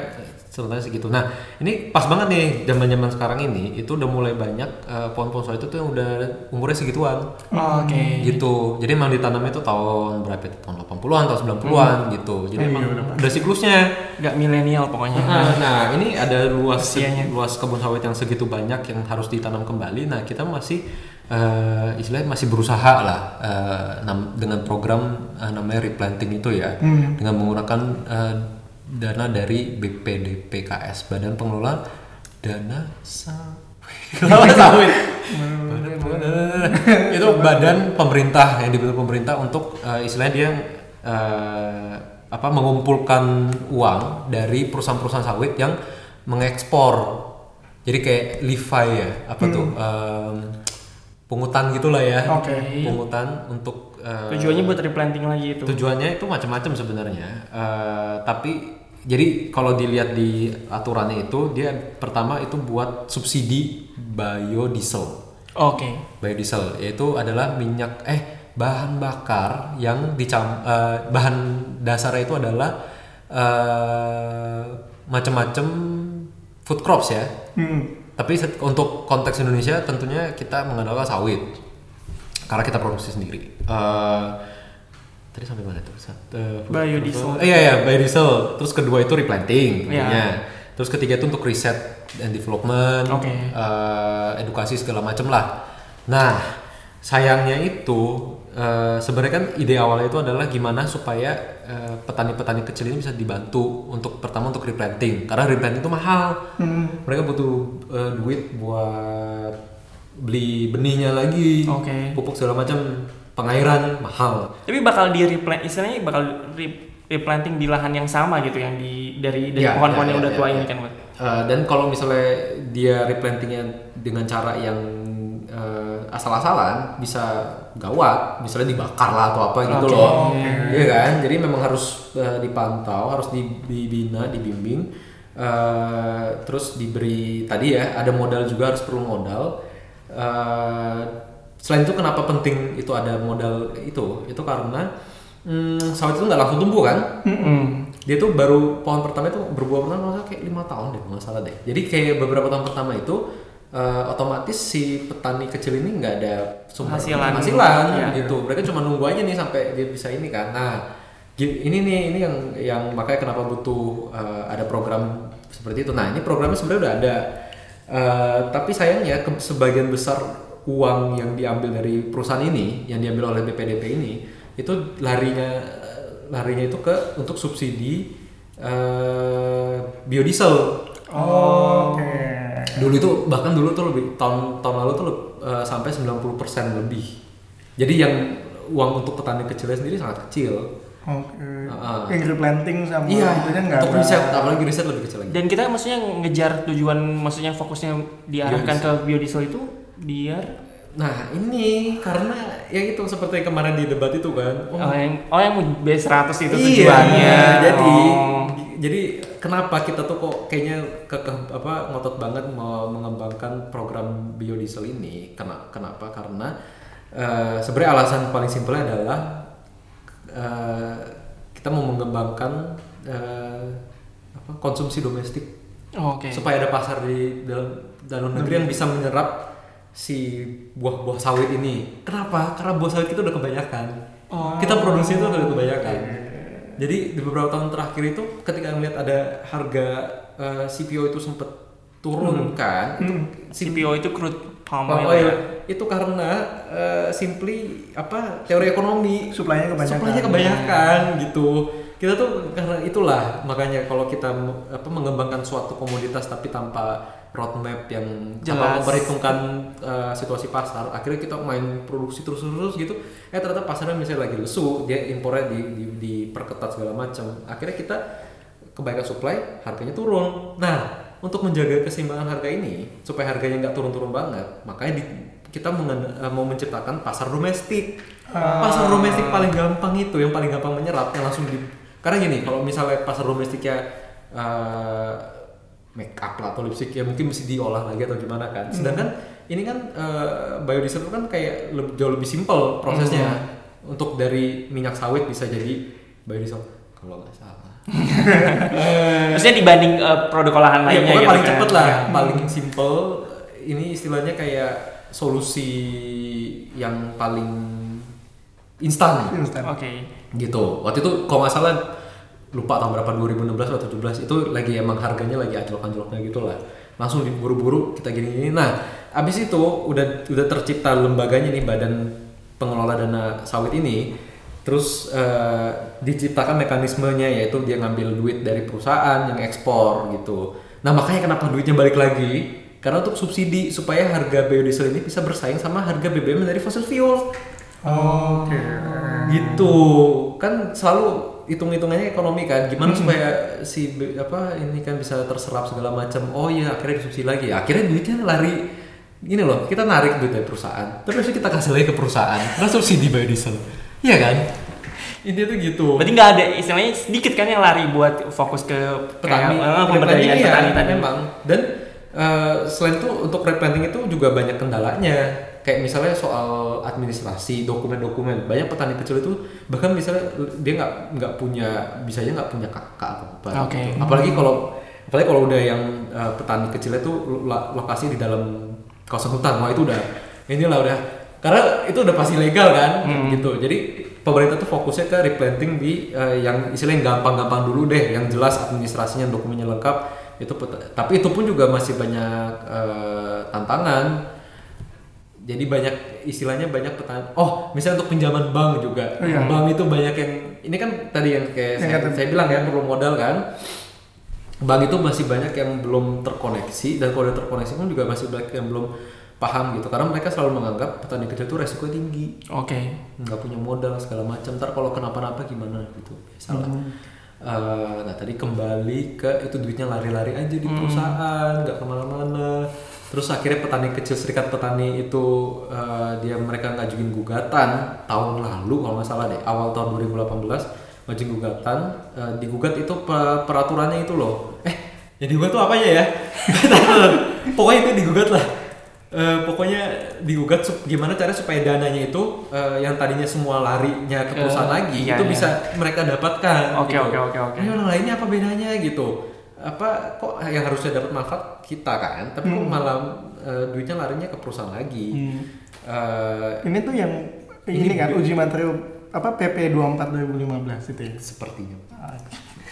C: sebenarnya segitu nah ini pas banget nih zaman zaman sekarang ini itu udah mulai banyak eh, pohon-pohon sawit itu tuh yang udah umurnya segituan.
A: Oke.
C: gitu. Jadi emang ditanamnya itu tahun berapa itu? Tahun 80-an tahun 90-an gitu. Jadi emang udah siklusnya.
A: Nggak milenial pokoknya.
C: nah, nah ini ada luas
A: Usianya.
C: luas kebun sawit yang segitu banyak yang harus ditanam kembali. Nah kita masih eh, istilahnya masih berusaha lah eh, nam- dengan program eh, namanya replanting itu ya. Dengan menggunakan eh, dana dari BPDPKS Badan Pengelola Dana [LAUGHS] Sawit. Itu badan pemerintah yang dibentuk pemerintah untuk eh, istilahnya dia eh, apa mengumpulkan uang dari perusahaan-perusahaan sawit yang mengekspor. Jadi kayak Levi ya apa tuh em, pungutan gitulah ya.
B: Oke.
C: pungutan untuk eh,
A: Tujuannya buat replanting lagi itu.
C: tujuannya itu macam-macam sebenarnya. Eh, tapi jadi kalau dilihat di aturannya itu dia pertama itu buat subsidi biodiesel
A: Oke.
C: biodiesel yaitu adalah minyak eh bahan bakar yang dicam eh, bahan dasarnya itu adalah eh, macam-macam food crops ya
B: Hmm.
C: tapi set- untuk konteks Indonesia tentunya kita mengandalkan sawit karena kita produksi sendiri. Eh, tadi sampai mana tuh? Sat- eh,
A: Biodiesel.
C: Eh, iya iya biodiesel. Terus kedua itu replanting.
A: Iya.
C: Terus ketiga itu untuk riset and development,
A: Oke.
C: eh, edukasi segala macam lah. Nah sayangnya itu eh, sebenarnya kan ide awalnya itu adalah gimana supaya petani-petani kecil ini bisa dibantu untuk pertama untuk replanting karena replanting itu mahal mereka butuh eh, duit buat beli benihnya lagi
A: Oke.
C: pupuk segala macam pengairan mahal
A: Tapi bakal di replant istilahnya bakal re- replanting di lahan yang sama gitu yang di dari dari
C: Ya,
A: pohon-pohon
C: ya,
A: yang
C: ya,
A: udah
C: ya,
A: tua
C: ya.
A: ini kan.
C: Eh, dan kalau misalnya dia replantingnya dengan cara yang eh, asal-asalan bisa gawat misalnya dibakar lah atau apa gitu
A: Oke.
C: loh iya kan jadi memang harus eh, dipantau harus di- dibina dibimbing eh, terus diberi tadi ya ada modal juga harus perlu modal Eh, selain itu kenapa penting itu ada modal itu? Itu karena hmm, sawit itu nggak langsung tumbuh kan? Dia tuh baru pohon pertama itu berbuah pertama masa kayak lima tahun deh nggak salah deh. Jadi kayak beberapa tahun pertama itu eh, otomatis si petani kecil ini nggak ada sumber
A: Hasilan.
C: penghasilan
A: Iya.
C: gitu. Mereka cuma nunggu aja nih sampai dia bisa ini kan. Nah ini nih ini yang yang makanya kenapa butuh uh, ada program seperti itu. Nah ini programnya sebenarnya udah ada, uh, tapi sayangnya ke, sebagian besar uang yang diambil dari perusahaan ini, yang diambil oleh BPDP ini, itu larinya larinya itu ke untuk subsidi uh, biodiesel.
B: Oh, oke.
C: Dulu itu bahkan dulu tuh lebih tahun tahun lalu tuh uh, sampai 90% lebih. Jadi yang uang untuk petani kecilnya sendiri sangat kecil.
B: Oke.
C: Heeh.
B: Yang replanting sama
C: Iya,
B: itunya nggak
C: untuk
B: ada.
C: riset, apalagi riset lebih kecil lagi.
A: Dan kita maksudnya ngejar tujuan, maksudnya fokusnya diarahkan ke biodiesel itu biar
C: Nah ini karena ya itu seperti kemarin di debat itu kan.
A: oh, yang oh yang B100 itu
C: Iya,
A: tujuannya.
C: Jadi
A: Oh.
C: jadi kenapa kita tuh kok kayaknya ke, ke- apa ngotot banget mau mengembangkan program biodiesel ini? Kena, kenapa? Karena eh, sebenarnya alasan paling simpelnya adalah eh, kita mau mengembangkan eh, apa, konsumsi domestik
A: Oh, Oke.
C: supaya ada pasar di dalam dalam negeri yang bisa menyerap si buah-buah sawit ini. Kenapa? Karena buah sawit kita udah kebanyakan.
A: Oh.
C: Kita produksi itu udah kebanyakan. Jadi di beberapa tahun terakhir itu ketika ngeliat ada harga eh, CPO itu sempet turun kan, itu si
A: CPO itu crude palm
C: palm
A: oil.
C: oil
A: ya?
C: itu karena eh, simply apa teori ekonomi
B: Suplainya kebanyakan.
C: Suplainya kebanyakan gitu. Kita tuh karena itulah makanya kalau kita apa mengembangkan suatu komoditas tapi tanpa roadmap yang
A: Jelas.
C: memperhitungkan uh, situasi pasar, akhirnya kita main produksi terus-terus gitu. Eh ternyata pasarnya misalnya lagi lesu, dia impornya di, di, diperketat segala macam. Akhirnya kita kebaikan supply, harganya turun. Nah, untuk menjaga keseimbangan harga ini supaya harganya nggak turun-turun banget, makanya di, kita mengen- eh, mau menciptakan pasar domestik. Pasar domestik paling gampang itu, yang paling gampang menyerap, yang langsung di. Karena gini, kalau misalnya pasar domestiknya eh, make up lah atau lipstick ya mungkin mesti diolah lagi atau gimana kan. Sedangkan ini kan eh, biodiesel itu kan kayak leb- jauh lebih simpel prosesnya. Untuk dari minyak sawit bisa jadi biodiesel kalau nggak salah. [LAUGHS]
A: Maksudnya dibanding eh, produk olahan
C: Iya,
A: lainnya gitu
C: paling
A: kan.
C: cepet lah, paling simple. Ini istilahnya kayak solusi yang paling instan
B: Instan.
A: Oke.
C: gitu. Waktu itu kalau nggak salah lupa tahun berapa 2016 atau 17 itu lagi emang harganya lagi anjlok-anjloknya gitu lah. Langsung diburu-buru kita gini-gini. Nah, abis itu udah udah tercipta lembaganya nih badan pengelola dana sawit ini. Terus eh, diciptakan mekanismenya yaitu dia ngambil duit dari perusahaan yang ekspor gitu. Nah makanya kenapa duitnya balik lagi? Karena untuk subsidi supaya harga biodiesel ini bisa bersaing sama harga BBM dari fossil fuel
B: Oke.
C: gitu kan selalu hitung hitungannya ekonomi kan. Gimana supaya si apa ini kan bisa terserap segala macam. Oh iya akhirnya disubsidi lagi. Akhirnya duitnya lari. Gini loh kita narik duit dari perusahaan terus kita kasih lagi ke perusahaan. Karena subsidi biodiesel iya kan? Intinya tuh gitu.
A: Berarti nggak ada istilahnya sedikit kan yang lari buat fokus ke
C: petani.
A: kayak, eh, pemberdayaan
C: iya,
A: petani tadi.
C: memang. Dan eh, selain itu untuk replanting itu juga banyak kendalanya kayak misalnya soal administrasi dokumen-dokumen banyak petani kecil itu bahkan misalnya dia nggak nggak punya bisanya nggak punya kakak atau apa
A: Oke.
C: gitu. apalagi kalau apalagi kalau udah yang eh, petani kecilnya itu lo- lokasi di dalam kawasan hutan wah itu udah inilah udah karena itu udah pasti legal kan gitu jadi pemerintah tuh fokusnya ke replanting di eh, yang istilahnya gampang-gampang dulu deh yang jelas administrasinya dokumennya lengkap itu tapi itu pun juga masih banyak eh, tantangan jadi banyak istilahnya banyak petani. Oh misalnya untuk pinjaman bank juga.
B: Oh, iya.
C: bank itu banyak yang ini kan tadi yang kayak
B: Yang
C: saya,
B: kata-
C: saya bilang ya perlu modal kan. Bank itu masih banyak yang belum terkoneksi dan kalau udah terkoneksi pun juga masih banyak yang belum paham gitu. Karena mereka selalu menganggap petani kecil itu resiko tinggi.
A: Oke.
C: nggak punya modal segala macam. Ntar kalau kenapa-napa gimana gitu. Salah. Eh, nah tadi kembali ke itu duitnya lari-lari aja di perusahaan nggak ke mana-mana terus akhirnya petani kecil serikat petani itu eh, dia mereka ngajuin gugatan tahun lalu kalau nggak salah deh awal tahun 2018 ngajuin gugatan eh, digugat itu pe- peraturannya itu loh eh yang digugat tuh apa ya [LAUGHS] pokoknya itu digugat lah Eh, pokoknya digugat gimana cara supaya dananya itu eh, yang tadinya semua larinya ke perusahaan lagi
A: iya,
C: itu
A: iya.
C: bisa mereka dapatkan.
A: Oke,
C: gitu.
A: oke, oke, oke.
C: Ini orang lainnya apa bedanya gitu? Apa kok yang harusnya dapat manfaat kita kan? Tapi kok malah eh, duitnya larinya ke perusahaan lagi?
B: Hmm.
C: Eh,
B: Ini tuh yang ini,
C: Ini
B: kan uji materi apa PP 24 2015 itu ya.
C: Sepertinya.
B: Ah,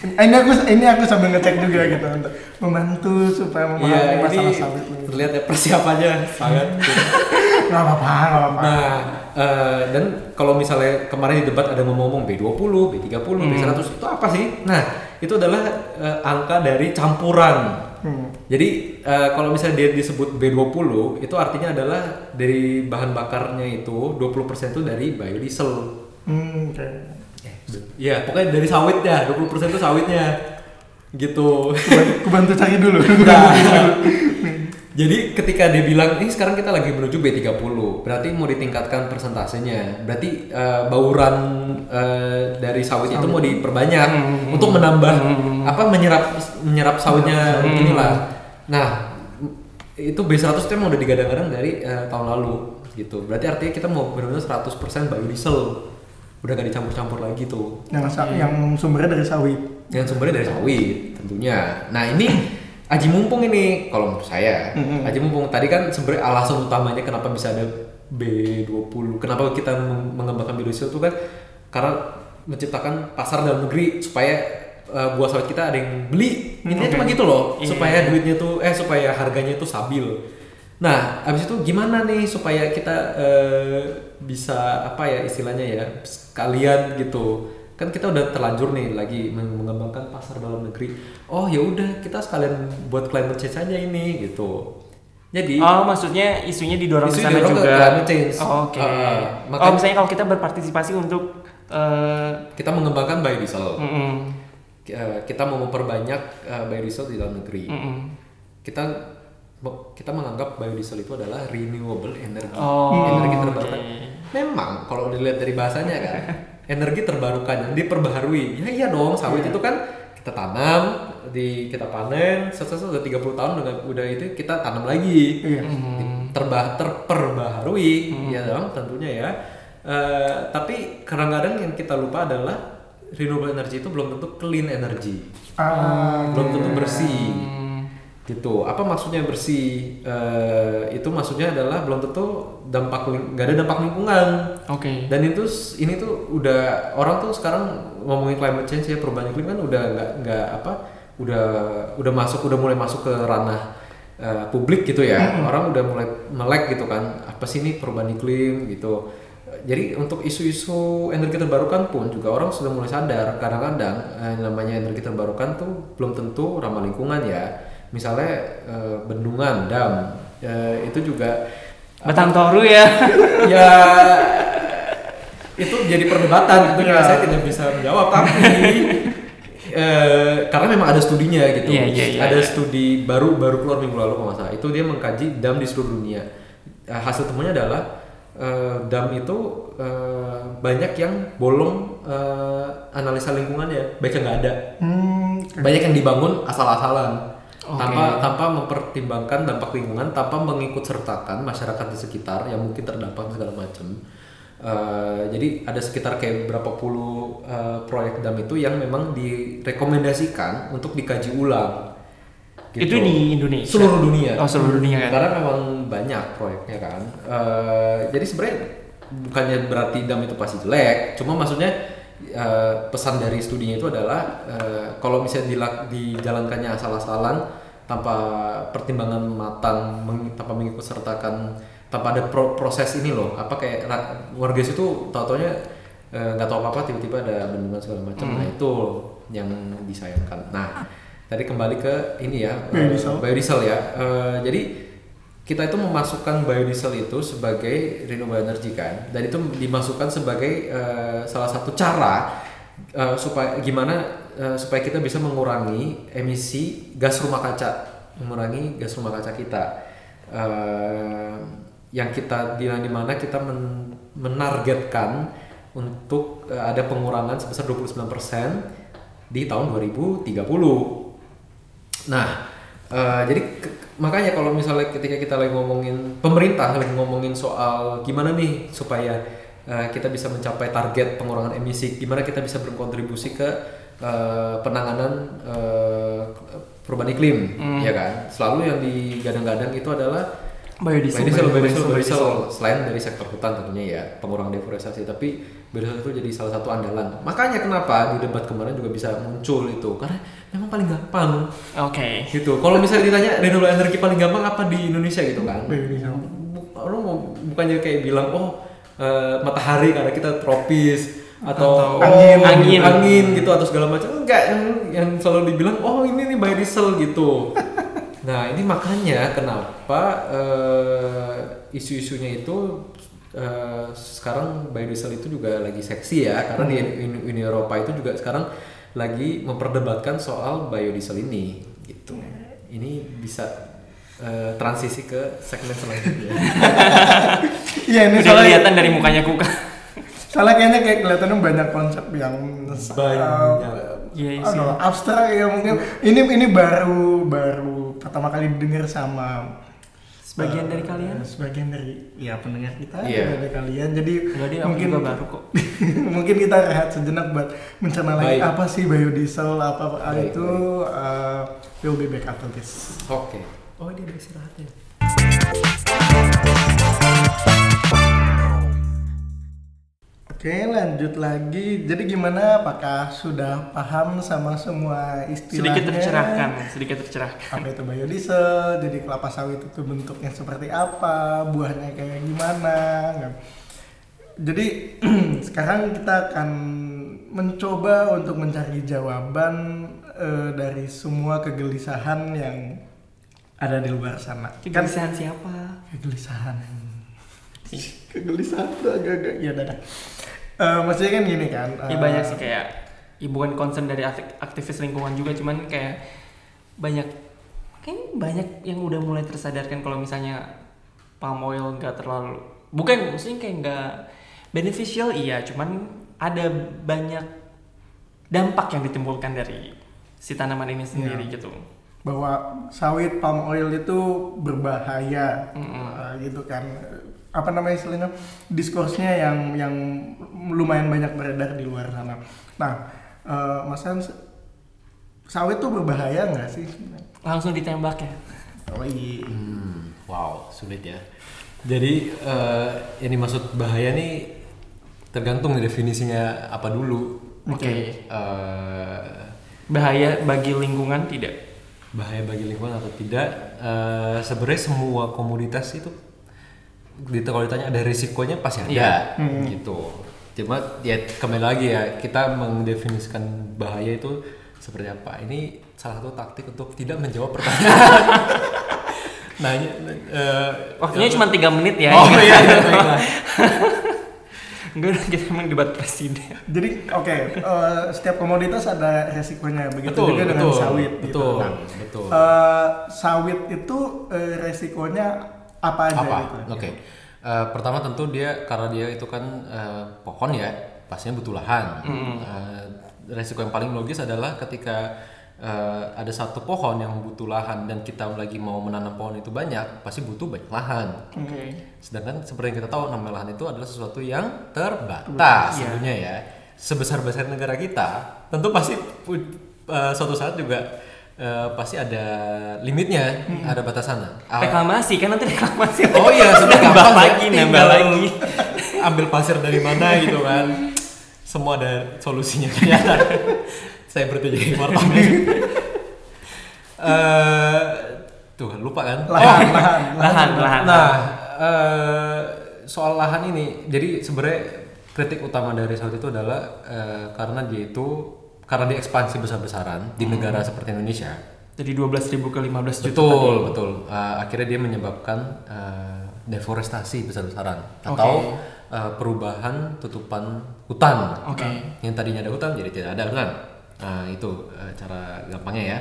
B: Ini aku ini aku sambil ngecek juga gitu untuk membantu supaya memahami
C: ini
B: masalah sawit.
C: terlihat ya persiapannya sangat. [LAUGHS]
B: Nggak apa-apa, nggak apa-apa.
C: Nah, eh, dan kalau misalnya kemarin di debat ada ngomong-ngomong B20, B30, B100 itu apa sih? Nah, itu adalah eh, angka dari campuran.
B: Hmm.
C: Jadi eh, kalau misalnya dia disebut B20 itu artinya adalah dari bahan bakarnya itu 20% itu dari biodiesel.
B: Hmm, oke.
C: Iya, pokoknya dari sawitnya, 20% itu sawitnya. Gitu.
B: Kuban- Kubantu cari dulu.
C: Nah, [LAUGHS] jadi ketika dia bilang ini sekarang kita lagi menuju B30, berarti mau ditingkatkan persentasenya. Berarti eh, bauran eh, dari sawit itu mau diperbanyak untuk menambah apa menyerap menyerap sawitnya inilah. Nah, itu B100 itu emang udah digadang-gadang dari eh, tahun lalu gitu. Berarti artinya kita mau benar-benar 100% biodiesel. Udah gak dicampur-campur lagi tuh
B: yang yang sumbernya dari sawit.
C: yang sumbernya dari sawit tentunya. Nah ini aji mumpung ini kalau menurut saya
B: Mm-mm.
C: aji mumpung tadi kan sebenarnya alasan utamanya kenapa bisa ada B20 kenapa kita meng- mengembangkan biodiesel itu kan karena menciptakan pasar dalam negeri supaya eh, buah sawit kita ada yang beli intinya
A: Oke.
C: cuma gitu loh
A: Iya.
C: supaya duitnya tuh eh supaya harganya itu stabil nah abis itu gimana nih supaya kita eh, bisa apa ya istilahnya ya sekalian gitu kan kita udah terlanjur nih lagi meng- mengembangkan pasar dalam negeri. Oh ya udah kita sekalian buat climate change aja ini gitu. Jadi
A: Oh, maksudnya isunya didorong
C: Isu
A: sana
C: didorong ke
A: juga.
C: climate change.
A: Oh, Oke.
C: Uh,
A: oh,
C: makanya-
A: misalnya kalau kita berpartisipasi untuk eh
C: kita mengembangkan biodiesel.
A: Mm-mm,
C: Eh, kita mau memperbanyak eh, biodiesel di dalam negeri.
A: Mm-mm.
C: kita kita menganggap biodiesel itu adalah renewable energy.
A: Oh,
C: energi terbarukan. Memang kalau dilihat dari bahasanya kan [LAUGHS] energi terbarukan yang diperbaharui. Ya iya dong sawit itu kan kita tanam di kita panen setelah udah 30 tahun udah, udah itu kita tanam lagi.
B: Iya.
C: terbah terperbaharui ya dong tentunya ya. Eh, tapi kadang-kadang yang kita lupa adalah renewable energy itu belum tentu clean energy.
B: Ah,
C: belum tentu bersih.
A: Hmm,
C: gitu. Apa maksudnya bersih? Eh, itu maksudnya adalah belum tentu dampak nggak ada dampak lingkungan.
A: Oke.
C: dan itu ini tuh udah orang tuh sekarang ngomongin climate change ya perubahan iklim kan udah nggak nggak apa udah udah masuk udah mulai masuk ke ranah eh, publik gitu ya. Orang udah mulai melek gitu kan. Apa sih ini perubahan iklim gitu. Jadi untuk isu-isu energi terbarukan pun juga orang sudah mulai sadar. Kadang-kadang eh, namanya energi terbarukan tuh belum tentu ramah lingkungan ya misalnya eh, bendungan dam eh, itu juga
A: Batang Toru ya. [LAUGHS]
C: ya itu jadi perdebatan. Itu
B: Iya.
C: saya tidak bisa menjawab tapi eh, karena memang ada studinya gitu.
A: Iya, iya, iya,
C: ada
A: iya.
C: studi baru baru keluar minggu lalu kalau nggak salah. Itu dia mengkaji dam di seluruh dunia. Eh, hasil temunya adalah eh, dam itu eh, banyak yang bolong eh, analisa lingkungannya. Baik yang nggak ada.
B: Hmm,
C: banyak yang dibangun asal-asalan
A: Oke.
C: tanpa tanpa mempertimbangkan dampak lingkungan tanpa mengikut sertakan masyarakat di sekitar yang mungkin terdampak segala macam Eh, jadi ada sekitar kayak berapa puluh eh, proyek dam itu yang memang direkomendasikan untuk dikaji ulang gitu.
A: Itu di Indonesia.
C: seluruh dunia
A: Oh, seluruh dunia kan.
C: karena memang banyak proyeknya kan Eh, jadi sebenarnya bukannya berarti dam itu pasti jelek cuma maksudnya eh, pesan dari studinya itu adalah eh, kalau misalnya dilak- dijalankannya asal-asalan tanpa pertimbangan matang meng- tanpa mengikut sertakan tanpa ada pro- proses ini loh. Apa kayak warga situ tau-taunya eh, nggak tahu apa-apa tiba-tiba ada bendungan segala macam. Nah itu yang disayangkan. Nah tadi kembali ke ini ya eh,
B: Biodiesel.
C: biodiesel ya. Eh, jadi kita itu memasukkan biodiesel itu sebagai renewable energy kan dan itu dimasukkan sebagai eh, salah satu cara eh, supaya gimana eh, supaya kita bisa mengurangi emisi gas rumah kaca mengurangi gas rumah kaca kita. Eh, yang kita di mana kita men- menargetkan untuk eh, ada pengurangan sebesar 29% di tahun 2030 Nah, eh, jadi makanya kalau misalnya ketika kita lagi ngomongin pemerintah lagi ngomongin soal gimana nih supaya eh, kita bisa mencapai target pengurangan emisi, gimana kita bisa berkontribusi ke eh, penanganan eh, perubahan iklim, ya kan? Selalu yang digadang-gadang itu adalah
A: Biodiesel.
C: biodiesel, biodiesel. Selain dari sektor hutan tentunya ya pengurangan deforestasi, tapi biodiesel itu jadi salah satu andalan. Makanya kenapa di debat kemarin juga bisa muncul itu karena memang paling gampang
A: Oke.
C: gitu. Kalau misalnya ditanya renewable energi paling gampang apa di Indonesia gitu kan?
B: Biodiesel.
C: Lo mau bukannya kayak bilang oh eh, matahari karena kita tropis atau,
A: Atau angin.
C: angin
A: Angin.
C: angin gitu atau segala macam enggak yang, yang selalu dibilang oh ini nih biodiesel gitu. [LAUGHS] nah ini makanya kenapa eh, isu-isunya itu eh, sekarang biodiesel itu juga lagi seksi ya karena di Uni, Uni Eropa itu juga sekarang lagi memperdebatkan soal biodiesel ini gitu. Ini bisa eh, transisi ke segmen selanjutnya. [LAUGHS]
B: Iya ini
A: Udah
B: soalnya
A: kelihatan dari mukanya Kuka.
B: Soalnya kayaknya kayak kelihatannya banyak konsep yang
C: Banyak.
A: Iya,
B: uh,
A: sih.
B: aduh, abstrak ya mungkin ini ini baru baru pertama kali dengar sama
A: Sebagian
B: eh,
A: dari kalian?
B: sebagian dari ya pendengar kita
C: Iya.
B: dari kalian jadi mungkin
A: juga baru kok. [LAUGHS]
B: mungkin kita rehat sejenak buat mencerna lagi
C: Baik.
B: apa sih biodiesel apa, apa
C: Baik,
B: itu uh, we'll be back after this
C: Oke. Oh dia udah istirahat ya.
B: Oke lanjut lagi. Jadi gimana? Apakah sudah paham sama semua istilahnya?
A: Sedikit tercerahkan, sedikit tercerahkan.
B: apa itu biodiesel? Jadi kelapa sawit itu bentuknya seperti apa? Buahnya kayak gimana? Jadi [CLEARS THROAT] sekarang kita akan mencoba untuk mencari jawaban eh, dari semua kegelisahan yang ada di luar sana. Kan
A: Kegelisahan siapa?
B: kegelisahan kegelisahan tuh agak-agak ya dadah Eh, maksudnya kan gini kan
A: Ya
B: eh,
A: banyak sih kayak ya bukan concern dari akti- aktivis lingkungan juga cuman kayak banyak kayak banyak yang udah mulai tersadarkan kalau misalnya palm oil nggak terlalu bukan maksudnya kayak nggak beneficial iya cuman ada banyak dampak yang ditimbulkan dari si tanaman ini sendiri
B: Iya.
A: gitu
B: bahwa sawit palm oil itu berbahaya
A: Mm-mm.
B: uh, gitu kan apa namanya istilahnya diskursnya yang yang lumayan banyak beredar di luar sana nah uh, mas Hans sawit tuh berbahaya nggak sih
A: langsung ditembak ya
B: oh iya
C: Hmm, wow, sulit ya. Jadi eh, yang dimaksud bahaya nih tergantung nih definisinya apa dulu.
A: Oke.
C: Eh,
A: bahaya bagi lingkungan tidak
C: bahaya bagi lingkungan atau tidak? Eh, Sebenarnya semua komoditas itu, kalau ditanya ada risikonya pasti ada,
A: Iya.
C: gitu. Cuma ya kembali lagi ya kita mendefinisikan bahaya itu seperti apa? Ini salah satu taktik untuk tidak menjawab pertanyaan. [LAUGHS] nah, eh,
A: waktunya cuma tiga menit ya
C: Oh iya, iya baiklah. [LAUGHS]
A: enggak kita emang debat presiden
B: jadi oke uh, setiap komoditas ada resikonya begitu
C: Betul,
B: juga dengan
C: betul,
B: sawit gitu.
C: betul,
B: Nah,
C: betul.
B: uh, sawit itu uh, resikonya apa aja
C: apa?
B: gitu
C: Oke. Eh, pertama tentu dia karena dia itu kan eh, pohon ya, pastinya butuh lahan. Eh, resiko yang paling logis adalah ketika eh, ada satu pohon yang butuh lahan dan kita lagi mau menanam pohon itu banyak, pasti butuh banyak lahan.
A: oke
C: Sedangkan seperti yang kita tahu namanya lahan itu adalah sesuatu yang terbatas tentunya ya. Sebesar-besar negara kita, tentu pasti eh, suatu saat juga eh, pasti ada limitnya, ada batasannya. Ah,
A: reklamasi kan nanti reklamasi
C: Oh iya, sudah
A: nambah
C: gampang
A: lagi
C: ya.
A: nambah
C: Tinggal
A: lagi
C: Ambil pasir dari mana gitu kan. Semua ada solusinya kelihatan. Saya berarti jadi [LAUGHS] wartawan. Eh, tuh lupa kan?
B: lahan
C: Oh,
B: lahan
A: lahan lahan
C: Nah, eh, soal lahan ini, jadi sebenarnya kritik utama dari sawit itu adalah eh, karena dia itu karena dia ekspansi besar-besaran di negara seperti Indonesia.
A: jadi 12.000 ke 15 juta
C: Betul, betul. Uh, akhirnya dia menyebabkan uh, deforestasi besar-besaran atau uh, perubahan tutupan hutan.
A: Oke.
C: Yang tadinya ada hutan jadi tidak ada hutan. Nah, itu uh, cara gampangnya ya.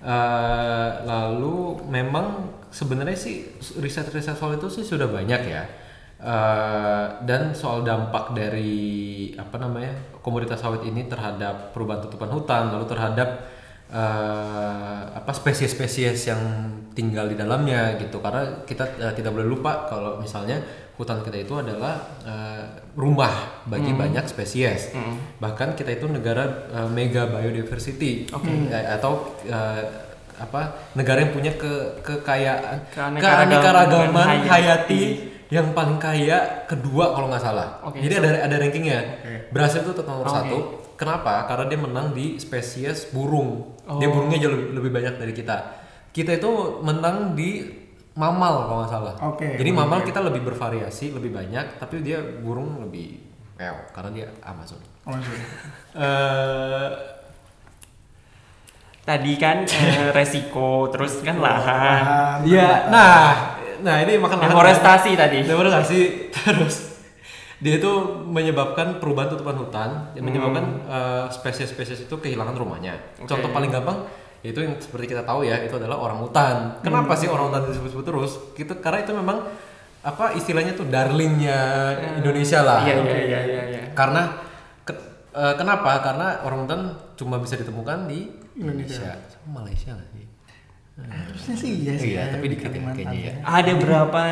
C: Uh, lalu memang sebenarnya sih riset-riset soal itu sih sudah banyak ya. Uh, dan soal dampak dari apa namanya komoditas sawit ini terhadap perubahan tutupan hutan lalu terhadap eh, apa spesies-spesies yang tinggal di dalamnya gitu. Karena kita eh, tidak boleh lupa kalau misalnya hutan kita itu adalah eh, rumah bagi banyak spesies. Bahkan kita itu negara eh, mega biodiversity. Eh, atau eh, apa negara yang punya ke kekayaan
A: keanekaragaman hayati.
C: Yang paling kaya kedua kalau nggak salah.
A: Oke,
C: Jadi
A: so-
C: ada ada rankingnya.
B: Oke.
C: Brasil itu tetap nomor
A: Oke.
C: satu. Kenapa? Karena dia menang di spesies burung. Dia
A: Oh.
C: burungnya jauh lebih, lebih banyak dari kita. Kita itu menang di mamal kalau nggak salah.
B: Oke,
C: Jadi
B: oke.
C: mamal kita lebih bervariasi, lebih banyak, tapi dia burung lebih meow karena dia Amazon.
B: Oh, sorry. [LAUGHS]
C: Eh,
A: Tadi kan eh, resiko, terus kan lahan,
B: Lahan.
C: Iya, nah, nah ini makan lahan.
A: deforestasi tadi.
C: Deforestasi [LAUGHS] terus dia itu menyebabkan perubahan tutupan hutan, yang menyebabkan eh, spesies-spesies itu kehilangan rumahnya.
A: Oke.
C: Contoh paling gampang yaitu yang seperti kita tahu ya, itu adalah orang hutan. Kenapa sih orang hutan disebut-sebut terus? Gitu karena itu memang apa istilahnya tuh darlingnya Indonesia lah.
A: Iya, iya, iya, iya, iya.
C: Karena ke- eh, kenapa? Karena orang hutan cuma bisa ditemukan di
B: Indonesia.
C: Sama Malaysia nggak sih?
B: Harusnya sih iya sih.
C: Iya,
B: ya,
C: tapi
B: di
C: dikit ya kayaknya ya.
A: Ada berapa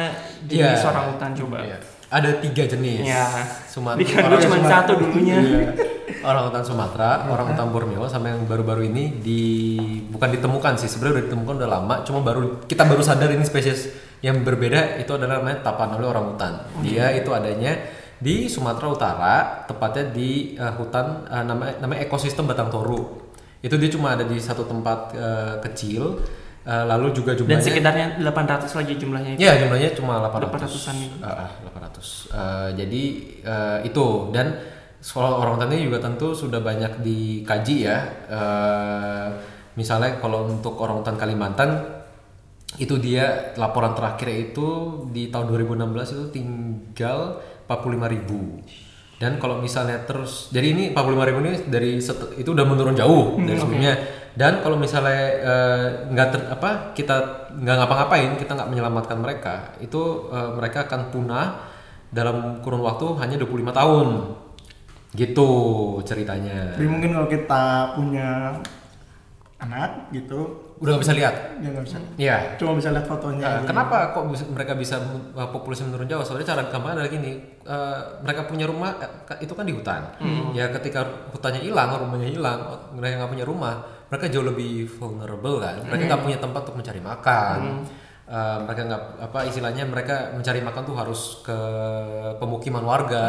A: jenis
C: Iya.
A: orang hutan coba?
C: Iya. Ada tiga jenis.
A: Ya.
C: Sumatera.
A: Dikira
C: orang,
A: cuma
B: Sumatera.
A: satu dulunya.
C: Iya. orang hutan Sumatera, orang hutan Borneo, sama yang baru-baru ini di bukan ditemukan sih. Sebenarnya udah ditemukan udah lama. Cuma baru kita baru sadar ini spesies yang berbeda itu adalah namanya tapanuli orang hutan. Dia itu adanya di Sumatera Utara, tepatnya di eh, hutan eh, namanya namanya ekosistem Batang Toru. Itu dia cuma ada di satu tempat eh, kecil. Eh, lalu juga
A: Dan
C: jumlahnya
A: sekitarnya 800 lagi jumlahnya itu.
C: Ya jumlahnya cuma 800
A: 800-an gitu.
C: Ah, ah, 800 Eh, Jadi eh, itu. Dan soal orang ini juga tentu sudah banyak dikaji ya. Eh, Misalnya kalau untuk orang hutan Kalimantan itu dia laporan terakhir itu di tahun 2016 itu tinggal 45.000 ribu dan kalau misalnya terus jadi ini 45.000 ribu ini dari set- itu udah menurun jauh dari sebelumnya. Dan kalau misalnya eh, nggak ter- apa kita nggak ngapa-ngapain kita nggak menyelamatkan mereka itu eh, mereka akan punah dalam kurun waktu hanya 25 tahun. Gitu ceritanya.
B: Jadi mungkin kalau kita punya anak gitu,
C: udah nggak bisa lihat
B: ya nggak bisa.
C: Iya
B: Cuma bisa lihat fotonya.
C: Nah, kenapa kok bisa- mereka bisa uh, populasi menurun jauh? Soalnya cara gampangnya adalah gini, uh, mereka punya rumah eh, ka- itu kan di hutan. Ya ketika hutannya hilang, rumahnya hilang, mereka nggak punya rumah, mereka jauh lebih vulnerable kan. Mereka nggak punya tempat untuk mencari makan. Uh, mereka nggak apa istilahnya mereka mencari makan tuh harus ke pemukiman warga,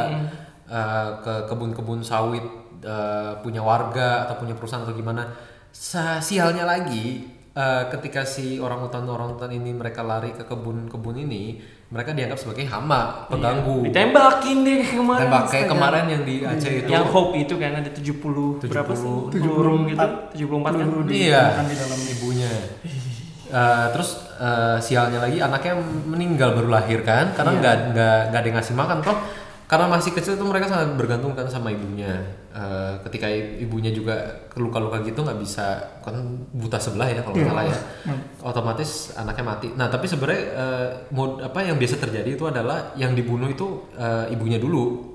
C: uh, ke kebun-kebun sawit uh, punya warga atau punya perusahaan atau gimana. Sialnya lagi eh, ketika si orang hutan orang hutan ini mereka lari ke kebun-kebun ini, mereka dianggap sebagai hama, pengganggu.
A: Ditembakin deh kemarin.
C: Tembak kayak
A: astaga.
C: kemarin yang di Aceh itu.
A: Yang Hope itu kan ada 70, berapa sih?
C: 70.
A: Peluru gitu. 74 kan.
C: Iya,
B: kan di dalam
C: ibunya. Eh, terus eh, sialnya lagi anaknya meninggal baru lahir kan, karena
A: Iya.
C: nggak nggak nggak ada ngasih makan toh. Karena masih kecil tuh mereka sangat bergantung kan sama ibunya. Eh, ketika ibunya juga luka-luka gitu nggak bisa kan buta sebelah ya kalau nggak
B: Iya.
C: salah ya. Otomatis anaknya mati. Nah tapi sebenarnya eh, mod apa yang biasa terjadi itu adalah yang dibunuh itu eh, ibunya dulu.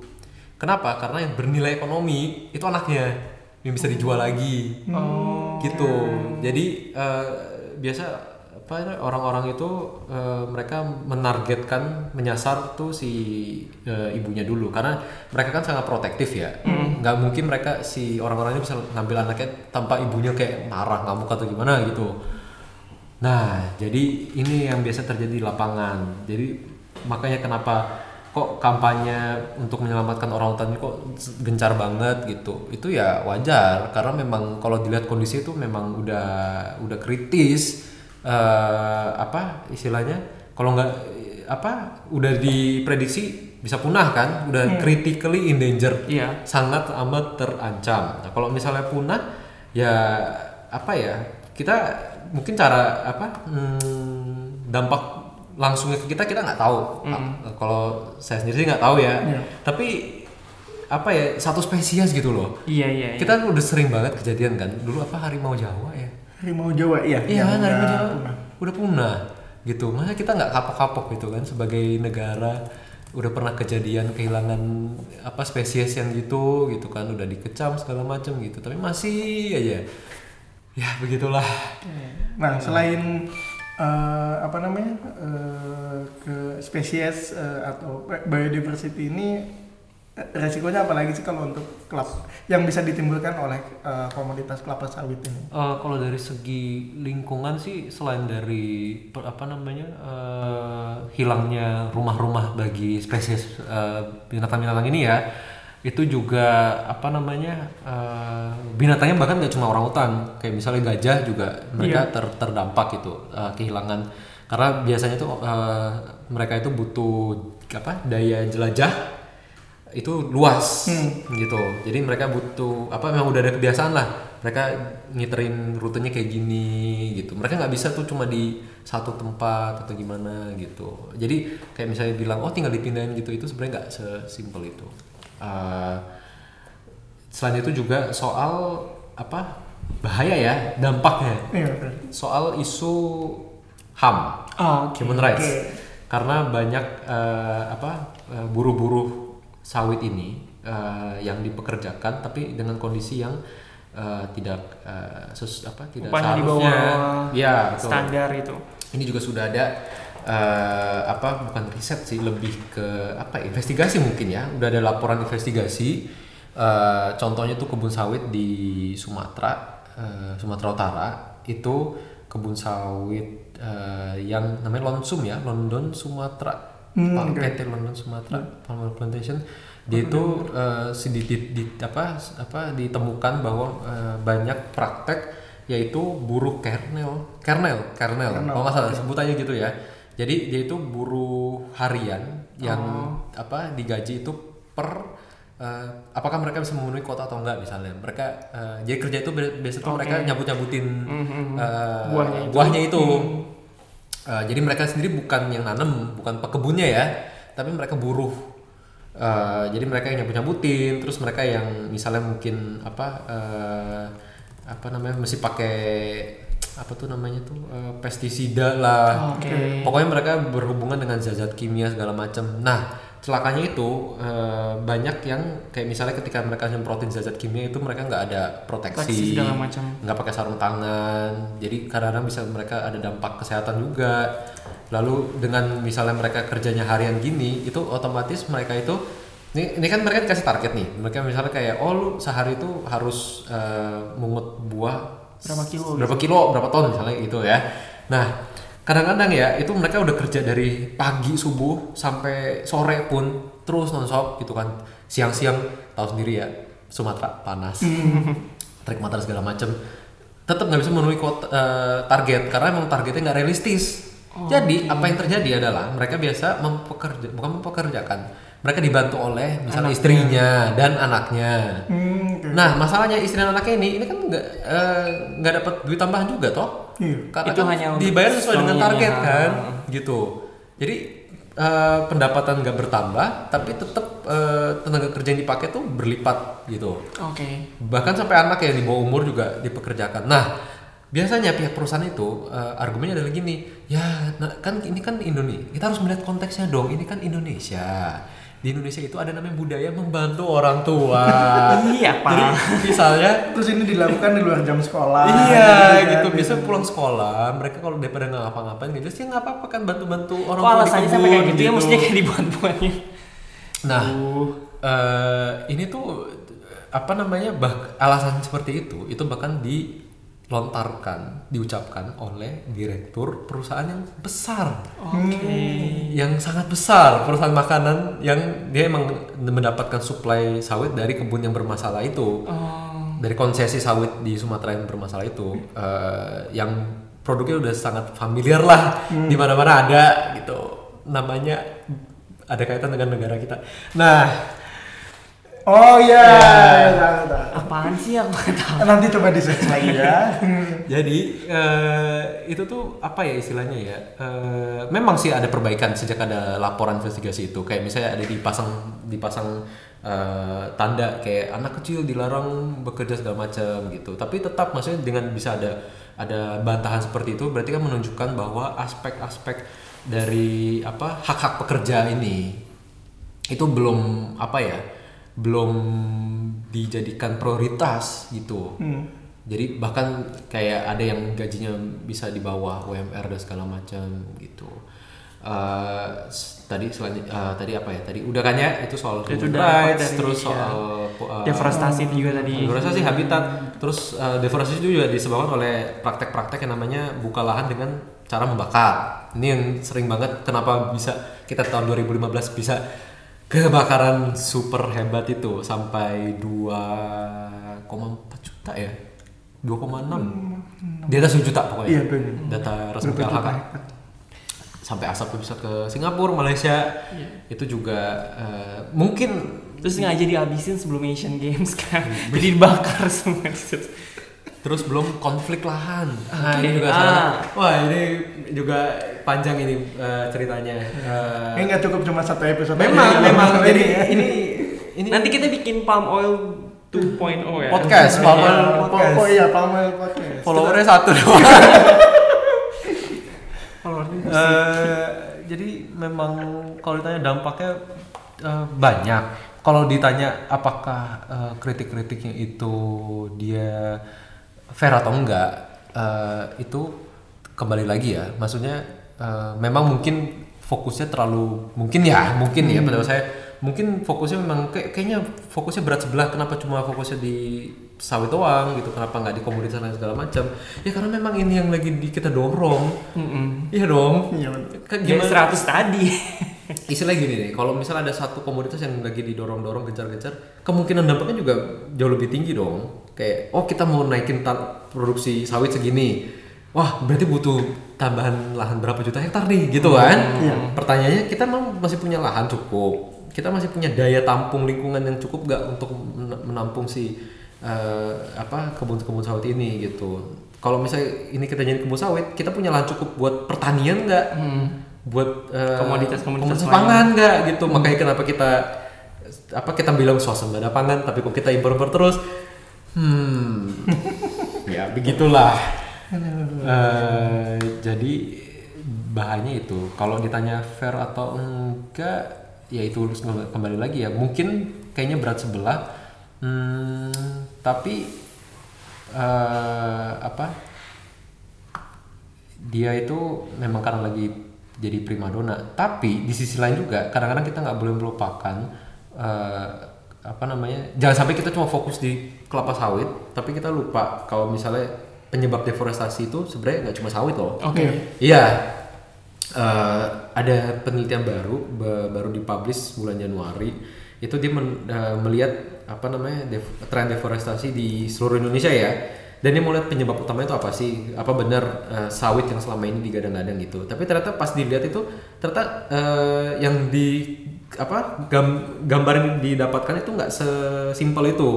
C: Kenapa? Karena yang bernilai ekonomi itu anaknya yang bisa dijual lagi
A: Oh.
C: gitu jadi eh, biasa apa ya, orang-orang itu eh, mereka menargetkan menyasar tuh si eh, ibunya dulu. Karena mereka kan sangat protektif ya. Nggak mungkin mereka si orang-orang ini bisa ngambil anaknya tanpa ibunya kayak marah ngamuk atau gimana gitu. Nah jadi ini yang biasa terjadi di lapangan. Jadi makanya kenapa kok kampanye untuk menyelamatkan orang hutan kok gencar banget gitu. Itu ya wajar karena memang kalau dilihat kondisi itu memang udah udah kritis eh, apa istilahnya kalau nggak apa udah diprediksi bisa punah kan udah critically endangered
A: Iya.
C: sangat amat terancam. Nah kalau misalnya punah ya apa ya kita mungkin cara apa hmm, dampak langsungnya ke kita kita nggak tahu. Ah, kalau saya sendiri nggak tahu ya.
B: Iya.
C: tapi apa ya satu spesies gitu loh.
A: Iya, iya, iya.
C: kita udah sering banget kejadian kan. Dulu apa harimau jawa ya
B: harimau Jawa iya.
C: iya kan harimau
B: udah
C: jawa.
B: punah.
C: udah punah gitu. Masa kita nggak kapok-kapok gitu kan sebagai negara udah pernah kejadian kehilangan apa spesies yang gitu gitu kan. Udah dikecam segala macam gitu tapi masih aja. Ya begitulah.
B: Nah, selain eh, apa namanya eh, ke spesies eh, atau biodiversity ini resikonya apalagi sih kalau untuk klub yang bisa ditimbulkan oleh eh, komoditas kelapa sawit ini?
C: Eh, kalau dari segi lingkungan sih selain dari per- apa namanya eh, hilangnya rumah-rumah bagi spesies binatang-binatang ini ya itu juga apa namanya eh, binatangnya bahkan nggak cuma orang hutan. Kayak misalnya gajah juga mereka ter- terdampak gitu eh, kehilangan. Karena biasanya tuh eh, mereka itu butuh apa daya jelajah itu luas gitu. Jadi mereka butuh apa memang udah ada kebiasaan lah. Mereka ngiterin rutenya kayak gini gitu. Mereka nggak bisa tuh cuma di satu tempat atau gimana gitu. Jadi kayak misalnya bilang oh tinggal dipindahin gitu itu sebenarnya nggak sesimpel itu. Uh, selain itu juga soal apa bahaya ya dampaknya.
B: Iya,
C: soal isu ham
A: Oh,
C: human rights. karena banyak eh, apa eh, buruh-buruh sawit ini eh, yang dipekerjakan tapi dengan kondisi yang eh, tidak eh, sus- apa tidak
A: Upahnya di
C: seharusnya
A: bawah
C: ya betul.
A: standar itu.
C: ini juga sudah ada eh, apa bukan riset sih lebih ke apa investigasi mungkin ya udah ada laporan investigasi eh, contohnya tuh kebun sawit di Sumatera eh, Sumatera Utara itu kebun sawit eh, yang namanya Lonsum ya London Sumatera
B: Hmm, oke.
C: PT London Sumatera Palmer Plantation. Dia itu eh, sedikit di, apa apa ditemukan bahwa eh, banyak praktek yaitu buruh kernel. Kernel kernel. Kalau nggak salah sebutannya gitu ya. Jadi dia itu buruh harian yang apa digaji itu per eh, apakah mereka bisa memenuhi kuota atau enggak misalnya. Mereka eh, jadi kerja itu bi- biasa tuh mereka nyabut nyabutin
A: Buahnya itu.
C: buahnya itu Uh, jadi mereka sendiri bukan yang nanam, bukan pekebunnya ya, tapi mereka buruh. Uh, jadi mereka yang nyabut nyabutin, terus mereka yang misalnya mungkin apa uh, apa namanya mesti pakai apa tuh namanya tuh uh, pestisida lah.
A: Oke.
C: Pokoknya mereka berhubungan dengan zat-zat kimia segala macam. Nah celakanya itu uh, banyak yang kayak misalnya ketika mereka nyemprotin zat-zat kimia itu mereka nggak ada
A: Proteksi
C: nggak pakai sarung tangan. Jadi kadang-kadang bisa mereka ada dampak kesehatan juga. Lalu dengan misalnya mereka kerjanya harian gini itu otomatis mereka itu ini, ini kan mereka dikasih target nih. Mereka misalnya kayak oh lu sehari itu harus eh, mungut buah
A: Berapa kilo?
C: Berapa kilo? Berapa ton? Misalnya gitu ya. Nah kadang-kadang ya itu mereka udah kerja dari pagi subuh sampai sore pun terus nonstop gitu kan. Siang-siang tahu sendiri ya Sumatera panas [LAUGHS] tarik matahari segala macem. Tetap nggak bisa memenuhi kuota- eh, target karena emang targetnya nggak realistis. Jadi apa yang terjadi adalah mereka biasa mempekerja bukan mempekerjakan mereka dibantu oleh misalnya istrinya dan anaknya
B: Hmm, oke.
C: Nah, masalahnya istri dan anaknya ini ini kan nggak eh, nggak dapat duit tambahan juga toh.
B: Iya.
C: Karena
A: Itu
C: kan
A: hanya untuk
C: dibayar sesuai dengan target kan, gitu. Jadi eh, pendapatan nggak bertambah, tapi tetap eh, tenaga kerja yang dipakai tuh berlipat gitu.
A: Oke.
C: Bahkan sampai anak yang di bawah umur juga dipekerjakan. Nah, biasanya pihak perusahaan itu eh, argumennya adalah gini, ya nah, kan ini kan Indonesia, kita harus melihat konteksnya dong. Ini kan Indonesia. Di Indonesia itu ada namanya budaya membantu orang tua.
A: Iya, Pak.
C: Jadi misalnya
B: Terus ini dilakukan di luar jam sekolah.
C: iya
B: kan.
C: gitu biasa pulang sekolah mereka kalau daripada nggak ngapa-ngapain gitu sih nggak apa-apa kan bantu-bantu orang
A: Kok
C: tua di
A: alasannya sampai kayak
C: kebun
A: gitu ya maksudnya kayak dibuat-buatnya.
C: nah eh, ini tuh apa namanya bah alasan seperti itu itu bahkan dilontarkan diucapkan oleh direktur perusahaan yang besar.
A: Oke.
C: yang sangat besar perusahaan makanan yang dia emang mendapatkan suplai sawit dari kebun yang bermasalah itu.
A: Oh.
C: dari konsesi sawit di Sumatera yang bermasalah itu eh, yang produknya udah sangat familiar lah di mana-mana ada gitu. Namanya ada kaitan dengan negara kita. Nah
B: Oh iya.
C: Ya.
B: tahu, tahu.
A: Apaan sih aku nggak tahu.
B: Nanti coba di search [LAUGHS] lagi ya.
C: jadi eh, itu tuh apa ya istilahnya ya Eh, memang sih ada perbaikan sejak ada laporan investigasi itu kayak misalnya ada dipasang dipasang eh, tanda kayak anak kecil dilarang bekerja segala macam gitu tapi tetap maksudnya dengan bisa ada ada bantahan seperti itu berarti kan menunjukkan bahwa aspek-aspek dari apa hak-hak pekerja ini itu belum apa ya belum dijadikan prioritas gitu. Jadi bahkan kayak ada yang gajinya bisa di bawah UMR dan segala macam gitu. Eh, s- tadi selain eh, tadi apa ya? Tadi udah kan ya itu soal
A: Itu udah
C: rights,
A: dari,
C: terus
A: ya.
C: soal eh,
A: Deforestasi itu juga tadi.
C: deforestasi habitat. Terus eh, deforestasi itu juga disebabkan oleh praktek-praktek yang namanya buka lahan dengan cara membakar. Ini yang sering banget kenapa bisa kita tahun 2015 bisa kebakaran super hebat itu sampai 2,4 juta ya? 2,6 di atas 1 juta pokoknya.
B: Iya,
C: data resmi KLHK sampai asap bisa ke Singapura Malaysia. Itu juga eh, mungkin
A: Terus sengaja dihabisin sebelum Asian Games kan. [LAUGHS] Jadi dibakar semua. di situ.
C: Terus belum konflik lahan.
A: Oke,
C: ini juga
A: ah.
C: salah. Wah, ini juga panjang ini eh, ceritanya. Eh,
B: Ini nggak cukup cuma satu episode.
C: memang
B: aja.
C: memang
B: Ini
C: jadi
B: ya.
C: ini ini
A: Nanti kita bikin palm oil 2.0 ya.
C: podcast,
A: Iya.
C: Palm Oil
B: Oh,
C: podcast.
B: oh iya, Palm Oil podcast.
C: followernya satu doang. [LAUGHS]
A: Followernya
C: Eh, jadi memang kalau ditanya dampaknya eh, banyak. Kalau ditanya apakah eh, kritik-kritiknya itu dia fair atau enggak, eh, itu kembali lagi ya. Maksudnya eh, memang mungkin fokusnya terlalu mungkin ya, mungkin ya pada saya mungkin fokusnya memang kayak, kayaknya fokusnya berat sebelah. Kenapa cuma fokusnya di sawit doang gitu? Kenapa nggak di komoditas lain segala macam? Ya karena memang ini yang lagi di, kita dorong.
A: Mm-mm.
C: Iya dong.
B: Iya, betul.
C: Kan gimana?
A: 100 tadi. [LAUGHS]
C: Istilah gini deh, kalau misalnya ada satu komoditas yang lagi didorong-dorong, gencar-gencar, kemungkinan dampaknya juga jauh lebih tinggi dong. Kayak, oh kita mau naikin produksi sawit segini, wah berarti butuh tambahan lahan berapa juta hektar nih, gitu kan? Pertanyaannya, kita memang masih punya lahan cukup, kita masih punya daya tampung lingkungan yang cukup gak untuk men- menampung si eh, apa kebun-kebun sawit ini gitu. Kalau misalnya ini kita jadi kebun sawit, kita punya lahan cukup buat pertanian nggak? buat eh,
A: Komoditas-komoditas
C: komoditas pangan nggak gitu. Makanya kenapa kita apa kita bilang swasembada pangan tapi kok kita impor-impor terus hmm. Ya begitulah. Eh, jadi bahannya itu. Kalau ditanya fair atau enggak ya itu harus kembali- lagi ya. Mungkin kayaknya berat sebelah. Hmm, tapi eh, apa? Dia itu memang karena lagi jadi primadona. Tapi di sisi lain juga kadang-kadang kita nggak boleh melupakan eh, apa namanya jangan sampai kita cuma fokus di kelapa sawit tapi kita lupa kalau misalnya penyebab deforestasi itu sebenarnya nggak cuma sawit loh.
A: Oke.
C: iya. Eh, ada penelitian baru ba- baru dipublish bulan Januari. Itu dia men- eh, melihat apa namanya def- tren deforestasi di seluruh Indonesia ya. Dan dia mau lihat penyebab utamanya itu apa sih? Apa benar eh, sawit yang selama ini digadang-gadang gitu. Tapi ternyata pas dilihat itu ternyata eh, yang di apa gam- gambar yang didapatkan itu nggak sesimpel itu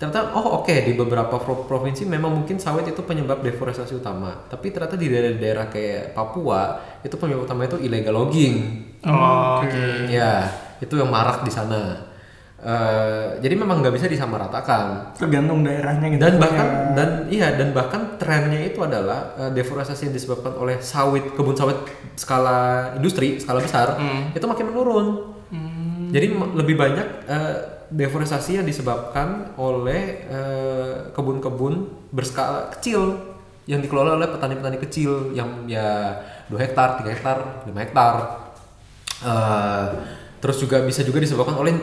C: ternyata oh oke di beberapa pro- provinsi memang mungkin sawit itu penyebab deforestasi utama. Tapi ternyata di daerah-daerah kayak Papua itu penyebab utama itu illegal logging.
A: Oh, oke.
C: ya itu yang marak di sana. Eh, jadi memang nggak bisa disamaratakan.
B: Tergantung daerahnya gitu.
C: dan bahkan dan iya dan bahkan trennya itu adalah eh, deforestasi yang disebabkan oleh sawit kebun sawit skala industri skala besar itu makin menurun jadi m- lebih banyak eh, deforestasi yang disebabkan oleh eh, kebun-kebun berskala kecil yang dikelola oleh petani-petani kecil yang ya 2 hektar 3 hektar 5 hektar Eh, terus juga bisa juga disebabkan oleh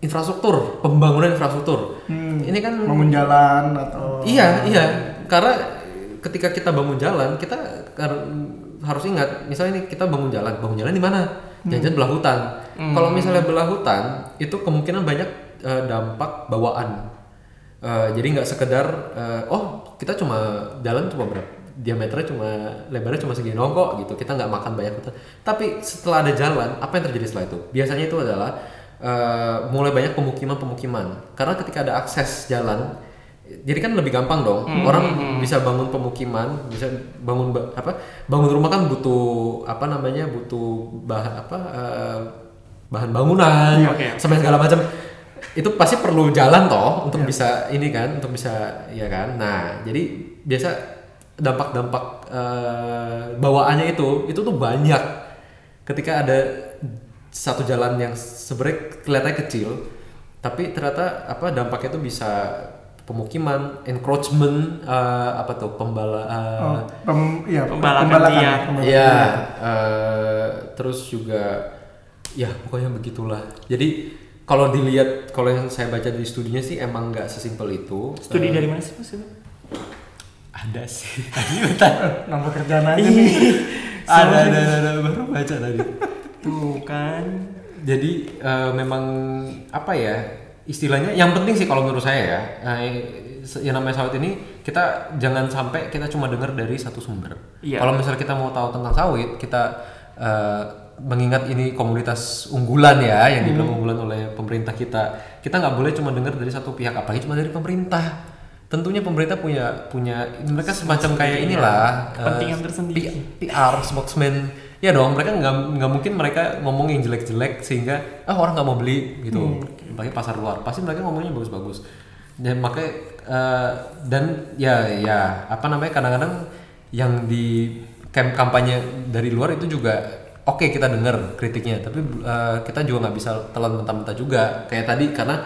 C: infrastruktur pembangunan infrastruktur ini kan
B: bangun jalan atau
C: Iya, iya. Karena ketika kita bangun jalan, kita harus ingat, misalnya ini kita bangun jalan, bangun jalan di mana? Jangan belah hutan. Kalau misalnya belah hutan, itu kemungkinan banyak eh, dampak bawaan. Eh, jadi nggak sekedar, eh, oh kita cuma jalan cuma berapa diameternya cuma lebarnya cuma segini kok gitu. Kita nggak makan banyak hutan. Tapi setelah ada jalan apa yang terjadi setelah itu? Biasanya itu adalah eh, mulai banyak pemukiman-pemukiman. Karena ketika ada akses jalan jadi kan lebih gampang dong. Orang bisa bangun pemukiman bisa bangun ba- apa bangun rumah kan butuh apa namanya butuh bahan apa eh, bahan bangunan
A: Iya, oke.
C: sampai segala macam. Itu pasti perlu jalan toh untuk bisa ini kan untuk bisa ya kan? Nah jadi biasa dampak-dampak eh, bawaannya itu itu tuh banyak. Ketika ada satu jalan yang sebenarnya kelihatannya kecil tapi ternyata apa dampaknya itu bisa pemukiman, encroachment, eh, apa tuh pembala, eh,
B: Oh, pem, ya,
A: Pembalakan
B: pembalakan,
C: ya,
B: liar.
C: eh, terus juga, ya pokoknya begitulah. Jadi kalau dilihat, kalau yang saya baca di studinya sih emang nggak sesimpel itu.
A: Studi
C: Eh,
A: dari mana sih Mas?
C: Ada sih. [LAUGHS] Tadi bentar.
B: Nambah kerjaan aja nih. [LAUGHS]
C: ada, ada, ada, ada, baru baca tadi.
A: Tuh kan.
C: Jadi eh, memang apa ya istilahnya yang penting sih kalau menurut saya ya eh, yang namanya sawit ini kita jangan sampai kita cuma dengar dari satu sumber.
A: Iya.
C: Kalau misalnya kita mau tahu tentang sawit kita eh, mengingat ini komunitas unggulan ya yang dibilang unggulan oleh pemerintah kita kita nggak boleh cuma dengar dari satu pihak apalagi cuma dari pemerintah. Tentunya pemerintah punya punya mereka semacam kayak inilah eh,
A: Kepentingan tersendiri.
C: P- PR spokesman ya dong mereka nggak nggak mungkin mereka ngomong yang jelek-jelek sehingga ah orang nggak mau beli gitu. Apalagi pasar luar pasti mereka ngomongnya bagus-bagus. Dan makanya eh, dan ya ya apa namanya kadang-kadang yang di camp kampanye dari luar itu juga oke kita dengar kritiknya tapi eh, kita juga nggak bisa telan mentah-mentah juga. Kayak tadi karena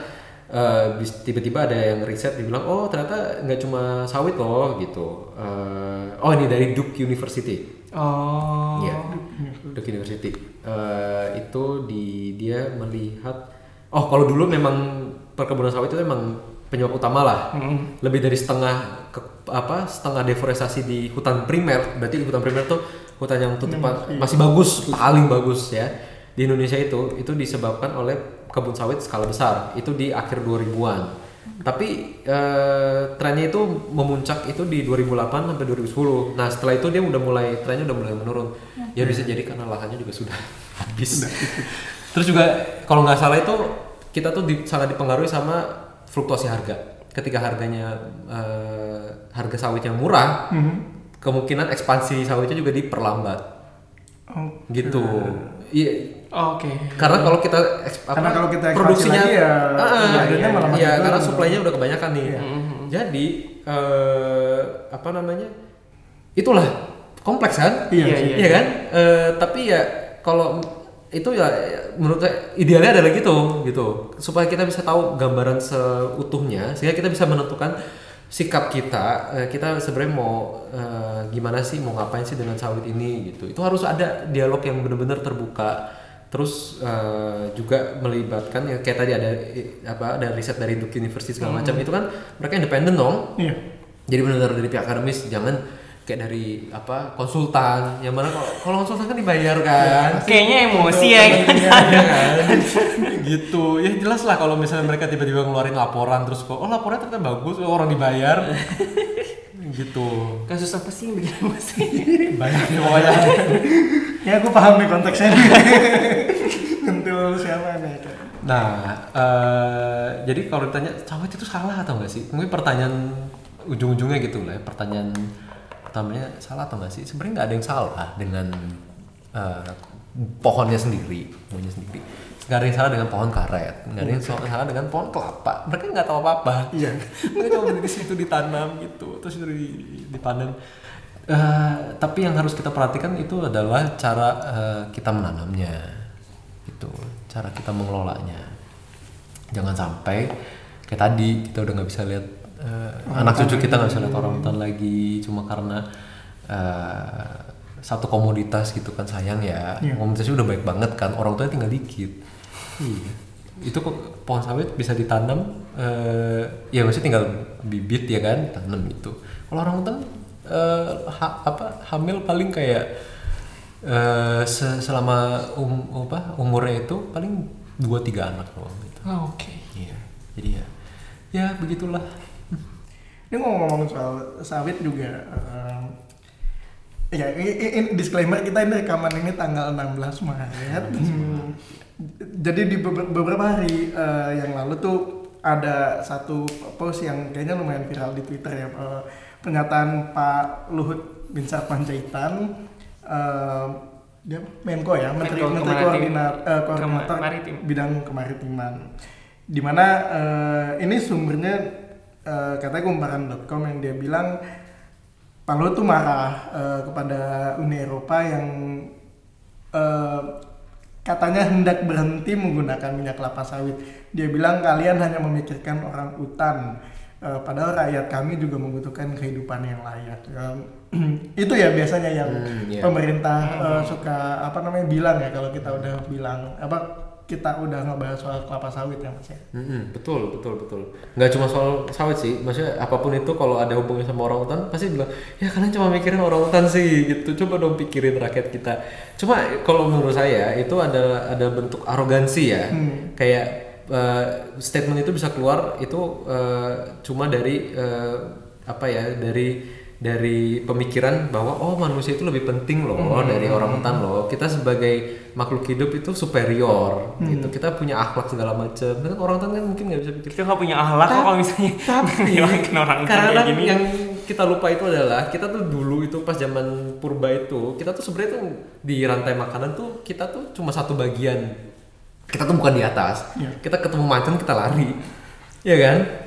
C: bis- tiba-tiba ada yang riset dibilang oh ternyata nggak cuma sawit loh gitu. Eh, oh ini dari Duke University
A: Oh.
C: Iya, Duke University. Eh, itu di dia melihat oh kalau dulu memang perkebunan sawit itu memang penyebab utama lah. Lebih dari setengah ke- apa setengah deforestasi di hutan primer. Berarti hutan primer tuh hutan yang tutupan masih bagus, paling bagus ya. Di Indonesia itu itu disebabkan oleh kebun sawit skala besar. Itu di akhir 2000-an. Tapi eh, trennya itu memuncak itu di 2008 sampai 2010. Nah setelah itu dia udah mulai trennya udah mulai menurun. Ya bisa jadi karena lahannya juga sudah [LAUGHS] habis. Terus juga kalau nggak salah itu kita tuh di- sangat dipengaruhi sama fluktuasi harga. Ketika harganya eh, harga sawit yang murah, kemungkinan ekspansi sawitnya juga diperlambat.
B: Oh,
C: Gitu. Iya,
A: Oke.
C: karena kalau kita apa,
B: Karena kalau kita
C: produksinya
B: lagi ya, harganya
C: iya,
B: malah
C: iya,
B: turun.
C: karena supply-nya udah kebanyakan nih.
B: Iya.
C: Jadi eh, apa namanya? Itulah kompleks kan?
B: Iya,
A: iya,
C: Iya kan? Eh, tapi ya kalau itu ya menurut saya idealnya adalah gitu gitu supaya kita bisa tahu gambaran seutuhnya sehingga kita bisa menentukan sikap kita eh, kita sebenarnya mau eh, gimana sih mau ngapain sih dengan sawit ini gitu itu harus ada dialog yang benar-benar terbuka terus eh, juga melibatkan ya kayak tadi ada apa ada riset dari Duke University segala macam itu kan mereka independen dong.
B: Iya.
C: jadi benar-benar dari pihak akademis jangan kayak dari apa konsultan. Yang mana kalau konsultan kan dibayar kan?
A: Kayaknya emosi ya.
C: Iya kan? [LAUGHS] Gitu. Ya jelas lah kalau misalnya mereka tiba-tiba ngeluarin laporan terus kok oh laporannya ternyata bagus oh, orang dibayar [LAUGHS] gitu
A: Kasus apa sih [LAUGHS] yang bikin emosi?
C: banyak nih pokoknya
B: Ya aku paham nih konteksnya nih. [LAUGHS] Kentil siapa nih?
C: nah eh, jadi kalau ditanya sawit itu salah atau enggak sih mungkin pertanyaan ujung-ujungnya gitu lah ya, pertanyaan pertamanya salah atau enggak sih sebenarnya nggak ada yang salah dengan eh, pohonnya sendiri pohonnya sendiri nggak ada yang salah dengan pohon karet nggak ada yang salah dengan pohon kelapa. Mereka nggak tahu apa apa
B: Iya.
C: mereka cuma di situ ditanam gitu terus itu di- dipanen. Eh, tapi yang harus kita perhatikan itu adalah cara eh, kita menanamnya gitu. Cara kita mengelolanya. Jangan sampai kayak tadi kita udah nggak bisa lihat eh, anak cucu kita nggak bisa lihat orang hutan lagi cuma karena eh, satu komoditas gitu kan sayang ya.
B: Iya.
C: komoditasnya udah baik banget kan orang tuanya tinggal dikit iya itu kok pohon sawit bisa ditanam eh, ya maksudnya tinggal bibit ya kan tanam itu kalau orang hutan eh, ha- apa hamil paling kayak eh, se- selama um, apa umurnya itu paling dua tiga anak doang gitu
A: Oh, Oke.
C: iya jadi ya ya begitulah
B: Ini ngomong-ngomong soal sawit juga. em, ya, ini, ini disclaimer kita ini rekaman ini tanggal 16 Maret. Hmm. Jadi di beber- beberapa hari eh, yang lalu tuh ada satu post yang kayaknya lumayan viral di Twitter ya. eh, pernyataan Pak Luhut Bin Sarpanjaitan eh, dia Menko ya, Menteri
A: Menko
B: Menteri
A: Kemaritim-
B: Koordinat, eh, Koordinator
A: Kema- Maritim.
B: bidang kemaritiman. Di mana eh, ini sumbernya eh, katanya kumparan.com yang dia bilang Pak Luhut tuh marah eh, kepada Uni Eropa yang eh, katanya hendak berhenti menggunakan minyak kelapa sawit. Dia bilang kalian hanya memikirkan orang utan. Eh, padahal rakyat kami juga membutuhkan kehidupan yang layak. Em, [CLEARS THROAT] itu ya biasanya yang
C: Hmm, iya.
B: pemerintah eh, suka apa namanya bilang ya kalau kita udah bilang apa kita udah ngebahas soal kelapa sawit ya mas ya.
C: Mm-mm, betul betul betul nggak cuma soal sawit sih maksudnya apa pun itu kalau ada hubungannya sama orang hutan pasti bilang ya kalian cuma mikirin orang hutan sih gitu coba dong pikirin rakyat kita cuma kalau menurut saya itu ada ada bentuk arogansi ya
B: Hmm.
C: kayak eh, statement itu bisa keluar itu eh, cuma dari eh, apa ya dari dari pemikiran bahwa oh manusia itu lebih penting loh dari orang hutan loh. Kita sebagai makhluk hidup itu superior gitu. Kita punya akhlak segala macam. Kan orang hutan kan mungkin nggak bisa pikir.
A: Kita nggak punya ahlak kok kalau misalnya [LAUGHS] ngilangin orang
C: karena
A: kayak gini.
C: yang kita lupa itu adalah kita tuh dulu itu pas zaman purba itu kita tuh sebenarnya tuh di rantai makanan tuh kita tuh cuma satu bagian. Kita tuh bukan di atas.
B: Iya.
C: kita ketemu macan kita lari. Ya kan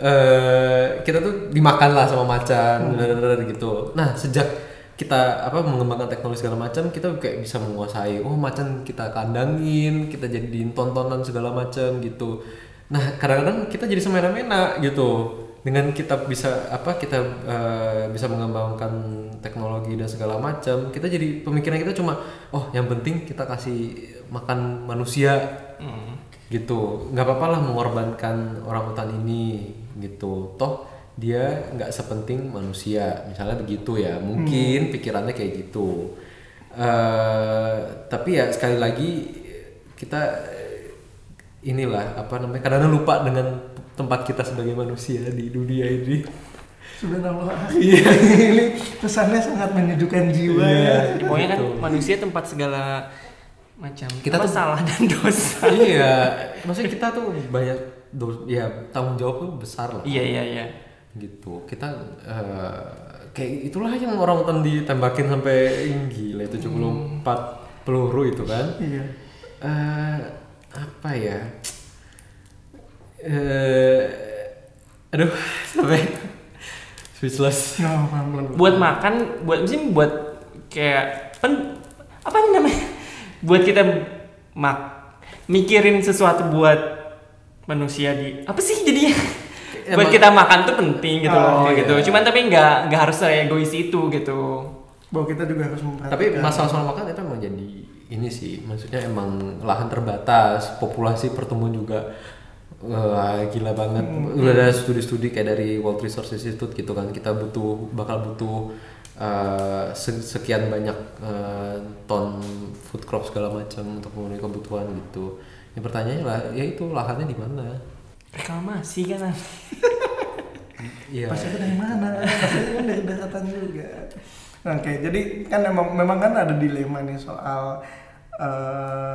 C: Eh, kita tuh dimakan lah sama macan dadadadad gitu. Nah sejak kita apa mengembangkan teknologi segala macam kita kayak bisa menguasai oh macan kita kandangin kita jadiin tontonan segala macam gitu. Nah kadang-kadang kita jadi semena-mena gitu. Dengan kita bisa apa kita eh, bisa mengembangkan teknologi dan segala macam kita jadi pemikiran kita cuma oh yang penting kita kasih makan manusia
A: Hmm.
C: gitu. Nggak apa-apa lah mengorbankan orang hutan ini gitu toh dia nggak sepenting manusia misalnya begitu ya mungkin pikirannya kayak gitu eh tapi ya sekali lagi kita inilah apa namanya kadang-kadang lupa dengan tempat kita sebagai manusia di dunia ini
B: Subhanallah. [LAUGHS] Iya. ini pesannya sangat menyejukkan jiwa ya.
A: Jadi pokoknya kan
C: Betul.
A: manusia tempat segala macam
C: Kita
A: apa
C: tuh-
A: salah dan dosa.
C: iya maksudnya kita tuh banyak ya tanggung jawab tuh besar lah
A: iya iya iya.
C: gitu kita eh, kayak itulah yang orang hutan ditembakin sampai ih, gila itu 74 peluru itu kan
B: Iya.
C: eh apa ya eh aduh [LAUGHS] sampai speechless
B: Nggak apa-apa.
A: Buat makan, buat misalnya buat kayak pen, apa namanya? Buat kita mak mikirin sesuatu buat manusia di apa sih jadinya? [LAUGHS] buat
C: Emang-
A: kita makan tuh penting gitu
B: Oh,
A: loh
C: iya.
A: gitu. Cuman tapi nggak nggak harus egois itu gitu.
B: Bahwa kita juga harus memperhatikan.
C: tapi masalah soal makan itu emang jadi ini sih maksudnya emang lahan terbatas populasi pertumbuhan juga wah gila banget udah ada studi-studi kayak dari World Resources Institute gitu kan kita butuh bakal butuh uh, se- sekian banyak uh, ton food crop segala macam untuk memenuhi kebutuhan gitu yang pertanyaannya lah ya itu lahannya di mana
A: Reklamasi kan.
C: Iya.
B: Pasirnya dari mana? Pasirnya kan dari daratan juga. Nah, Oke, jadi kan memang memang kan ada dilema nih soal eh,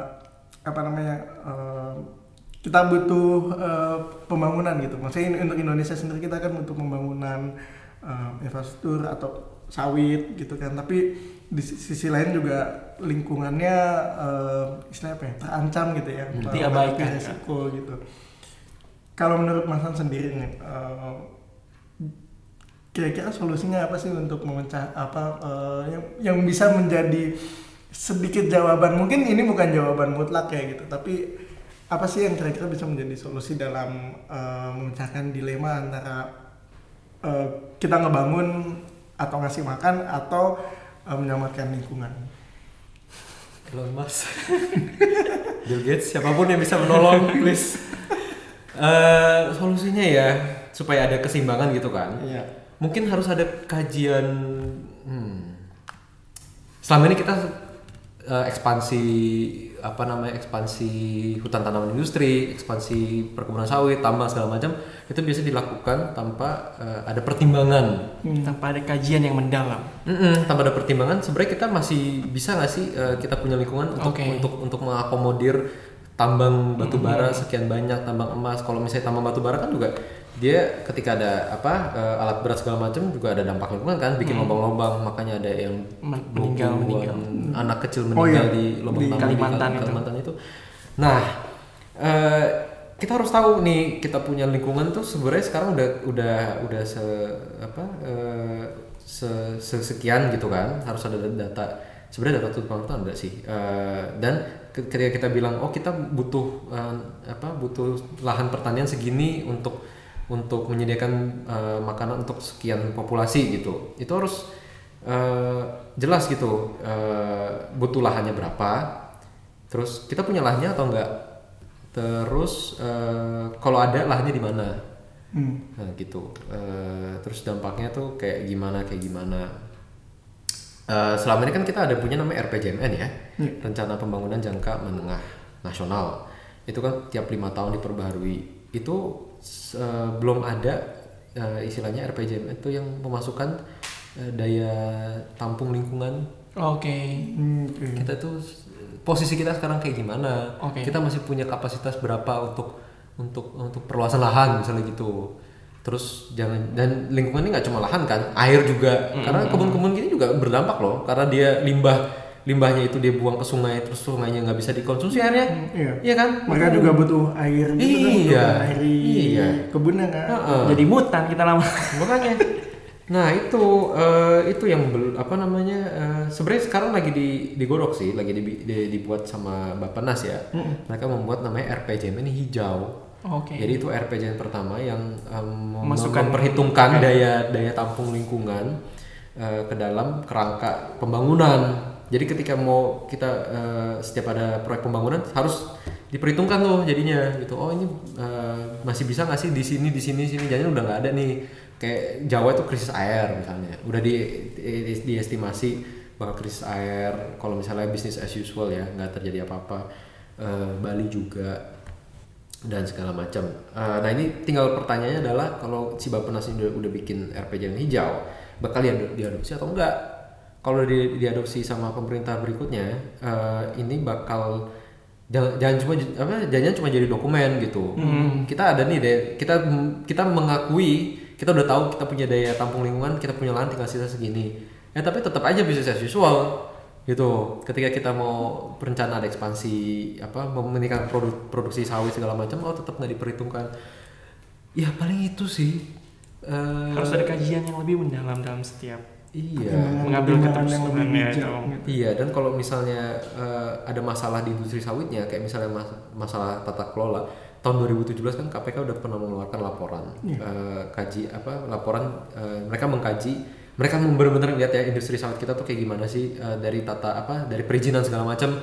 B: apa namanya eh, kita butuh eh, pembangunan gitu. Maksudnya untuk Indonesia sendiri kita kan butuh pembangunan eh, infrastruktur atau sawit gitu kan. Tapi di sisi lain juga lingkungannya eh, istilahnya apa ya terancam gitu ya.
A: Hmm. Diabaikan,
B: menghadapi resiko gitu. Kalau menurut Mas Han sendiri nih, eh, kira-kira solusinya apa sih untuk memecah apa eh, yang yang bisa menjadi sedikit jawaban mungkin ini bukan jawaban mutlak ya gitu tapi apa sih yang kira-kira bisa menjadi solusi dalam eh, memecahkan dilema antara eh, kita ngebangun atau ngasih makan atau eh, menyelamatkan lingkungan
C: Elon Musk, [LAUGHS] Bill Gates, siapa pun yang bisa menolong, please. Eh, solusinya ya supaya ada keseimbangan gitu kan.
B: Iya.
C: Mungkin harus ada kajian. Hmm. Selama ini kita eh, ekspansi apa namanya ekspansi hutan tanaman industri, ekspansi perkebunan sawit, tambang segala macam itu biasa dilakukan tanpa eh, ada pertimbangan.
A: Tanpa ada kajian yang mendalam.
C: Mm-mm, tanpa ada pertimbangan. Sebenarnya kita masih bisa nggak sih eh, kita punya lingkungan untuk
A: Oke.
C: untuk untuk mengakomodir tambang batu bara sekian banyak tambang emas. Kalau misalnya tambang batu bara kan juga dia ketika ada apa eh, alat berat segala macam juga ada dampak lingkungan kan bikin lubang-lubang makanya ada yang
A: Men-
C: 20-an
A: meninggal, meninggal.
C: anak kecil
B: Oh,
C: meninggal
B: iya.
C: di lubang
B: Di
A: Kalimantan
C: di
A: itu.
C: Kalimantan itu nah eh, kita harus tahu nih kita punya lingkungan tuh sebenarnya sekarang udah udah udah se apa eh, se, se- sekian gitu kan harus ada data sebenarnya data tuh penonton ada sih Eh, dan ke- ketika kita bilang oh kita butuh eh, apa butuh lahan pertanian segini untuk untuk menyediakan eh, makanan untuk sekian populasi gitu itu harus eh, jelas gitu eh, butuh lahannya berapa terus kita punya lahannya atau enggak terus eh, kalau ada lahannya di mana
B: Hmm.
C: Nah gitu. Eh, terus dampaknya tuh kayak gimana kayak gimana. Eh, selama ini kan kita ada punya namanya RPJMN ya, Rencana Pembangunan Jangka Menengah Nasional. Itu kan tiap lima tahun diperbaharui. Itu eh, belum ada eh, istilahnya RPJMN itu yang memasukkan eh, daya tampung lingkungan.
A: Oke.
B: Hmm, oke.
C: Kita tuh posisi kita sekarang kayak gimana?
A: Oke.
C: Kita masih punya kapasitas berapa untuk untuk untuk perluasan lahan misalnya gitu terus jangan dan lingkungan ini nggak cuma lahan kan air juga karena kebun-kebun gini juga berdampak loh karena dia limbah limbahnya itu dia buang ke sungai terus sungainya nggak bisa dikonsumsi airnya
B: Iya.
C: iya kan
B: Mereka juga butuh air gitu kan,
C: Iya.
B: mengairi
C: Iya.
B: kebunnya kan.
C: Heeh.
A: Jadi mutan kita lama.
C: makanya nah itu eh, itu yang bel- apa namanya eh, sebenarnya sekarang lagi di digodok sih lagi di, di- dibuat sama Bapenas ya mereka membuat namanya RPJM ini hijau
A: Oke.
C: Jadi itu RPJM pertama yang um,
A: Memasukkan-
C: memperhitungkan daya daya tampung lingkungan uh, ke dalam kerangka pembangunan. Jadi ketika mau kita uh, setiap ada proyek pembangunan harus diperhitungkan tuh jadinya gitu. Oh ini uh, masih bisa nggak sih di sini di sini sini jadinya udah nggak ada nih. Kayak Jawa itu krisis air misalnya. Udah di, di diestimasi bakal krisis air. Kalau misalnya bisnis as usual ya nggak terjadi apa-apa. Uh, Bali juga dan segala macam. Eh, nah ini tinggal pertanyaannya adalah kalau si Bapenas ini udah, udah bikin RPJM hijau, bakal diado- diadopsi atau enggak? Kalau di, diadopsi sama pemerintah berikutnya, eh, ini bakal jangan, jangan cuma apa jangan cuma jadi dokumen gitu. Kita ada nih deh, kita kita mengakui kita udah tahu kita punya daya tampung lingkungan, kita punya lahan tinggal sisa segini. Ya tapi tetap aja bisnis as usual gitu ketika kita mau berencana ada ekspansi apa mau meningkatkan produ- produksi sawit segala macam oh tetap nggak diperhitungkan ya paling itu sih Eh,
A: Harus ada kajian yang lebih mendalam dalam setiap
C: iya
A: mengambil itu.
B: gitu.
C: iya dan kalau misalnya eh, ada masalah di industri sawitnya kayak misalnya mas- masalah tata kelola tahun 2017 kan KPK udah pernah mengeluarkan laporan eh, kaji apa laporan eh, mereka mengkaji mereka benar-benar lihat ya industri sawit kita tuh kayak gimana sih eh, dari tata apa dari perizinan segala macam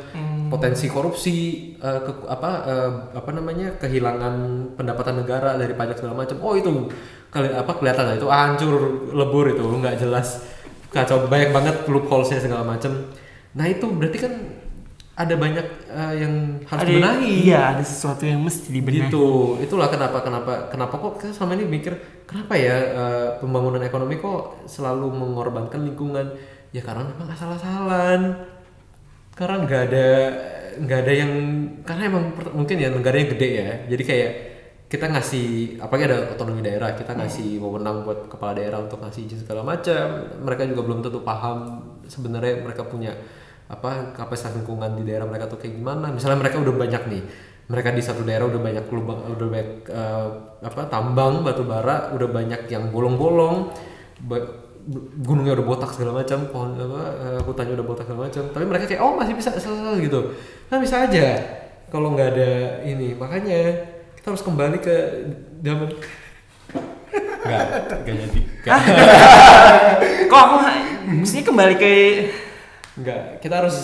C: potensi korupsi eh, ke, apa eh, apa namanya kehilangan pendapatan negara dari pajak segala macam oh itu kali apa kelihatan lah, itu hancur lebur itu nggak jelas kacau banyak banget loopholesnya segala macam nah itu berarti kan ada banyak eh, yang harus
A: Ada
C: dibenahi.
A: Iya, ada sesuatu yang mesti dibenahi.
C: gitu. Itulah kenapa kenapa kenapa kok kita selama ini mikir kenapa ya eh, pembangunan ekonomi kok selalu mengorbankan lingkungan? Ya karena memang asal-asalan. Karena nggak ada nggak ada yang karena emang mungkin ya negaranya gede ya. Jadi kayak kita ngasih apalagi ada otonomi daerah kita ngasih wewenang buat kepala daerah untuk ngasih izin segala macam. Mereka juga belum tentu paham sebenarnya mereka punya apa kapasitas lingkungan di daerah mereka tuh kayak gimana. Misalnya mereka udah banyak nih mereka di satu daerah udah banyak lubang udah banyak eh, apa tambang batu bara udah banyak yang bolong-bolong gunungnya udah botak segala macam pohon apa eh, hutannya udah botak segala macam. Tapi mereka kayak oh masih bisa gitu. Nah bisa aja kalau nggak ada ini. Makanya kita harus kembali ke zaman nggak nggak jadi. Nggak
A: Kok aku mestinya kembali ke
C: nggak kita harus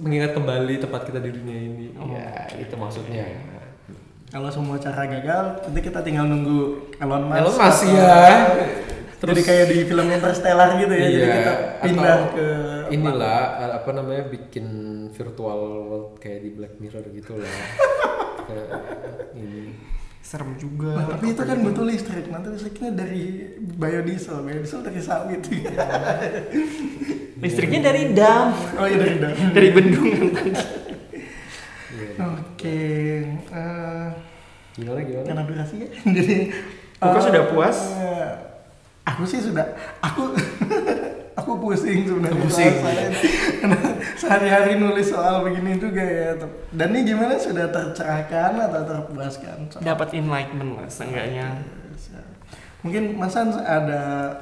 C: mengingat kembali tempat kita di dunia ini. Ya itu maksudnya.
B: Kalau semua cara gagal, nanti kita tinggal nunggu Elon Musk.
C: Elon Musk ya.
B: Jadi kayak di film Interstellar gitu ya. Jadi
C: Iya,
B: kita pindah
C: atau
B: ke
C: inilah apa namanya bikin virtual world kayak di Black Mirror gitu lah [LAUGHS] Kayak ini
A: serem juga.
B: Nah, tapi itu kan butuh listrik. Nanti listriknya dari biodiesel, biodiesel dari sawit. [LAUGHS]
A: Listriknya dari dam,
B: oh iya dari dalam.
A: dari bendungan [LAUGHS] tadi.
B: Oke. eh,
C: gimana gimana
B: karena durasi ya. [LAUGHS] Jadi
A: Buka
B: eh,
A: sudah puas?
B: eh, aku sih sudah. Aku aku pusing sebenarnya.
C: Pusing.
B: Sehari-hari nulis soal begini juga ya. Dan ini gimana sudah tercerahkan atau terpuaskan? soal-
A: Dapat enlightenment lah seenggaknya.
B: Mungkin Mas Hans ada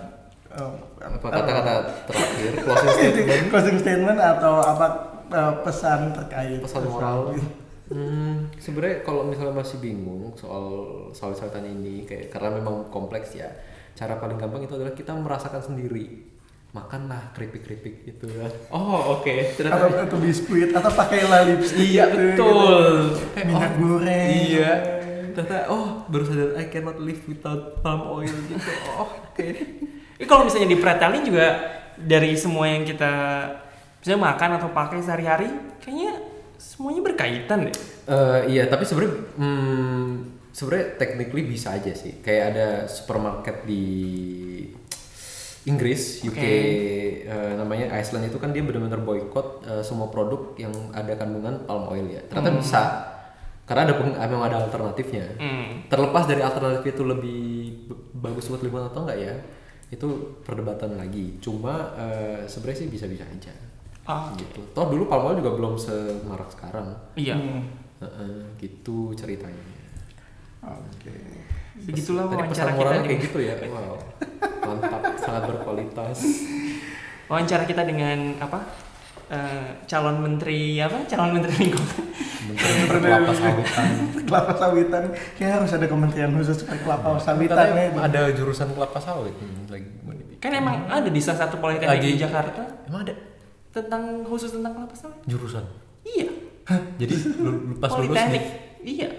B: eh,
C: apa kata-kata terakhir closing
B: itu
C: statement [LAUGHS]
B: closing statement atau apa eh, pesan terkait
C: Pesan moral. Hmm, sebenarnya kalau misalnya masih bingung soal sawit-sawitan ini kayak karena memang kompleks ya. Cara paling gampang itu adalah kita merasakan sendiri. Makanlah keripik-keripik gitu ya.
A: Oh oke.
B: atau atau biskuit atau pakailah lipstick
C: Iya
B: gitu,
C: betul.
B: gitu. minyak goreng
C: Iya. Ternyata oh baru sadar I cannot live without palm oil gitu. Oh oke.
A: Eh, kalau misalnya dipretelin juga dari semua yang kita misalnya makan atau pakai sehari-hari, kayaknya semuanya berkaitan deh.
C: Eh, iya tapi sebenarnya hmm, sebenarnya technically bisa aja sih. Kayak ada supermarket di Inggris, UK,
A: Oke.
C: eh, namanya Iceland itu kan dia benar-benar boykot eh, semua produk yang ada kandungan palm oil ya. Ternyata bisa karena ada peng- memang ada alternatifnya.
A: Hmm.
C: Terlepas dari alternatif itu lebih bagus buat lingkungan atau enggak ya, itu perdebatan lagi. Cuma eh, sebenarnya sih bisa-bisa aja.
A: Ah,
C: Gitu. Toh dulu palm oil juga belum semarak sekarang.
A: Iya.
B: Hmm.
C: Heeh, gitu ceritanya.
B: oke
A: Begitulah
C: Tadi
A: wawancara kita dengan,
C: kayak gitu ya. Wow. Mantap, sangat berkualitas.
A: wawancara kita dengan apa? eh, calon menteri apa? Calon menteri lingkungan.
C: Menteri kelapa sawitan.
B: kelapa sawitan kayak harus ada kementerian khusus kelapa sawitan
C: Katanya
B: ya
C: ada jurusan kelapa sawit hmm, lagi.
A: Kan emang ada di salah satu politeknik di Jakarta
C: Emang ada
A: tentang khusus tentang kelapa sawit.
C: jurusan.
A: Iya.
C: Jadi lu, lu pas lulus
A: politeknik.
C: nih,
A: Iya.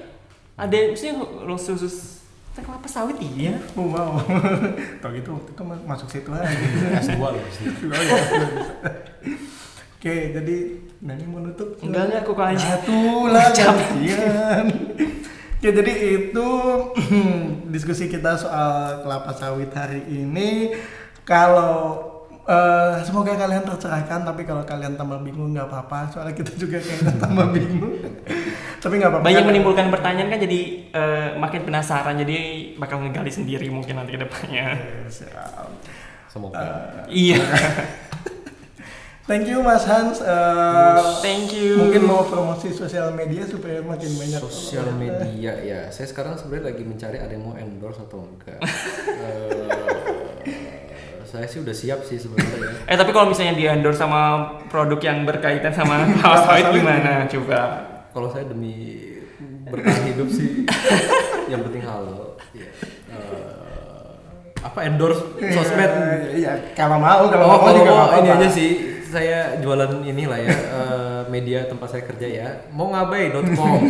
A: Ada maksudnya khusus tentang kelapa sawit iya.
B: oh, wow [LAUGHS] tau gitu waktu itu ma- masuk situ aja [LAUGHS]
C: S2 loh. [LAUGHS]
B: Oh, iya. oke jadi Nani mau nutup
A: Enggak enggak aku kalau aja.
B: Satu lah gantian. Oke, jadi itu [CLEARS THROAT] diskusi kita soal kelapa sawit hari ini. Kalau eh, semoga kalian tercerahkan, tapi kalau kalian tambah bingung nggak apa-apa, soalnya kita juga kayaknya tambah [LAUGHS] bingung. tapi nggak apa-apa.
A: Banyak
B: kan?
A: menimbulkan pertanyaan kan jadi eh, makin penasaran jadi bakal ngegali sendiri mungkin nanti ke depannya.
B: Siap.
C: Semoga.
A: Iya. [LAUGHS]
B: Thank you Mas Hans. Eh,
A: Thank you.
B: Mungkin mau promosi sosial media supaya makin banyak
C: Sosial media ya, saya sekarang sebenarnya lagi mencari ada yang mau endorse atau enggak. [LAUGHS] Eh, saya sih udah siap sih sebenarnya ya. [LAUGHS]
A: Eh tapi kalau misalnya di endorse sama produk yang berkaitan sama [LAUGHS] sawit gimana? Coba.
C: Kalau saya demi bertahan hidup sih, [LAUGHS] yang penting halal. Ya. Eh, apa endorse sosmed?
B: Iya, kalau mau, kalau
C: Oh,
B: mau
C: kalau
B: juga
C: mau ini aja sih. Saya jualan inilah ya eh, media tempat saya kerja ya. Mau ngabai.com.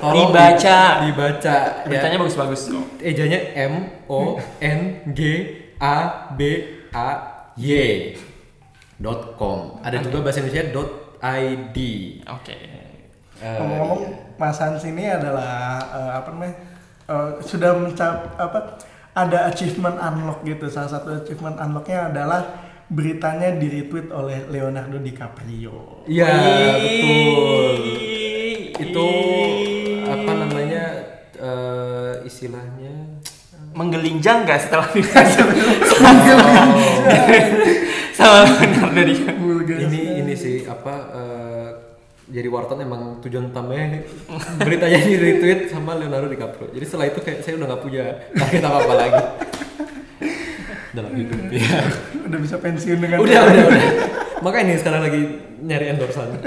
C: Tolong
A: Dibaca.
C: di- dibaca.
A: Beritanya
C: ya.
A: bagus-bagus kok.
C: Ejanya M O N G A B A Y dot com. Ada juga bahasa Indonesia dot id.
A: Oke.
C: Eh,
B: Ngomong-ngomong,
C: iya.
B: Mas Hans ini adalah eh, apa namanya? eh, sudah mencap apa? Ada achievement unlock gitu. Salah satu achievement unlocknya adalah beritanya di retweet oleh Leonardo DiCaprio.
C: Iya betul. Itu apa namanya eh, istilahnya?
A: Menggelinjang nggak setelah [LAUGHS] [LAUGHS] sama Leonardo DiCaprio?
B: Vulgar
C: ini ini sih apa eh, jadi wartan emang tujuan utamanya beritanya di retweet sama Leonardo DiCaprio. Jadi setelah itu kayak saya udah nggak punya target apa apa lagi dalam hidup [LAUGHS] ya.
B: udah bisa pensiun dengan
C: udah udah udah. Makanya nih sekarang lagi nyari endorsan.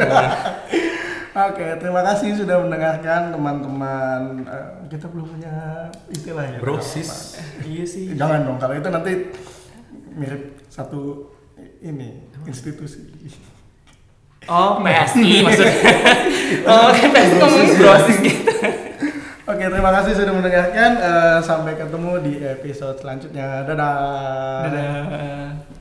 B: Oke, terima kasih sudah mendengarkan teman-teman. Eh, kita belum punya istilah ya.
C: Brosis.
A: Iya sih.
B: Jangan dong, kalau itu nanti mirip satu ini institusi.
A: Oh PSI [LAUGHS] maksudnya. oh kan PSI ngomong brosis gitu.
B: Oke, terima kasih sudah mendengarkan. Eh, sampai ketemu di episode selanjutnya. Dadah.
A: Dadah.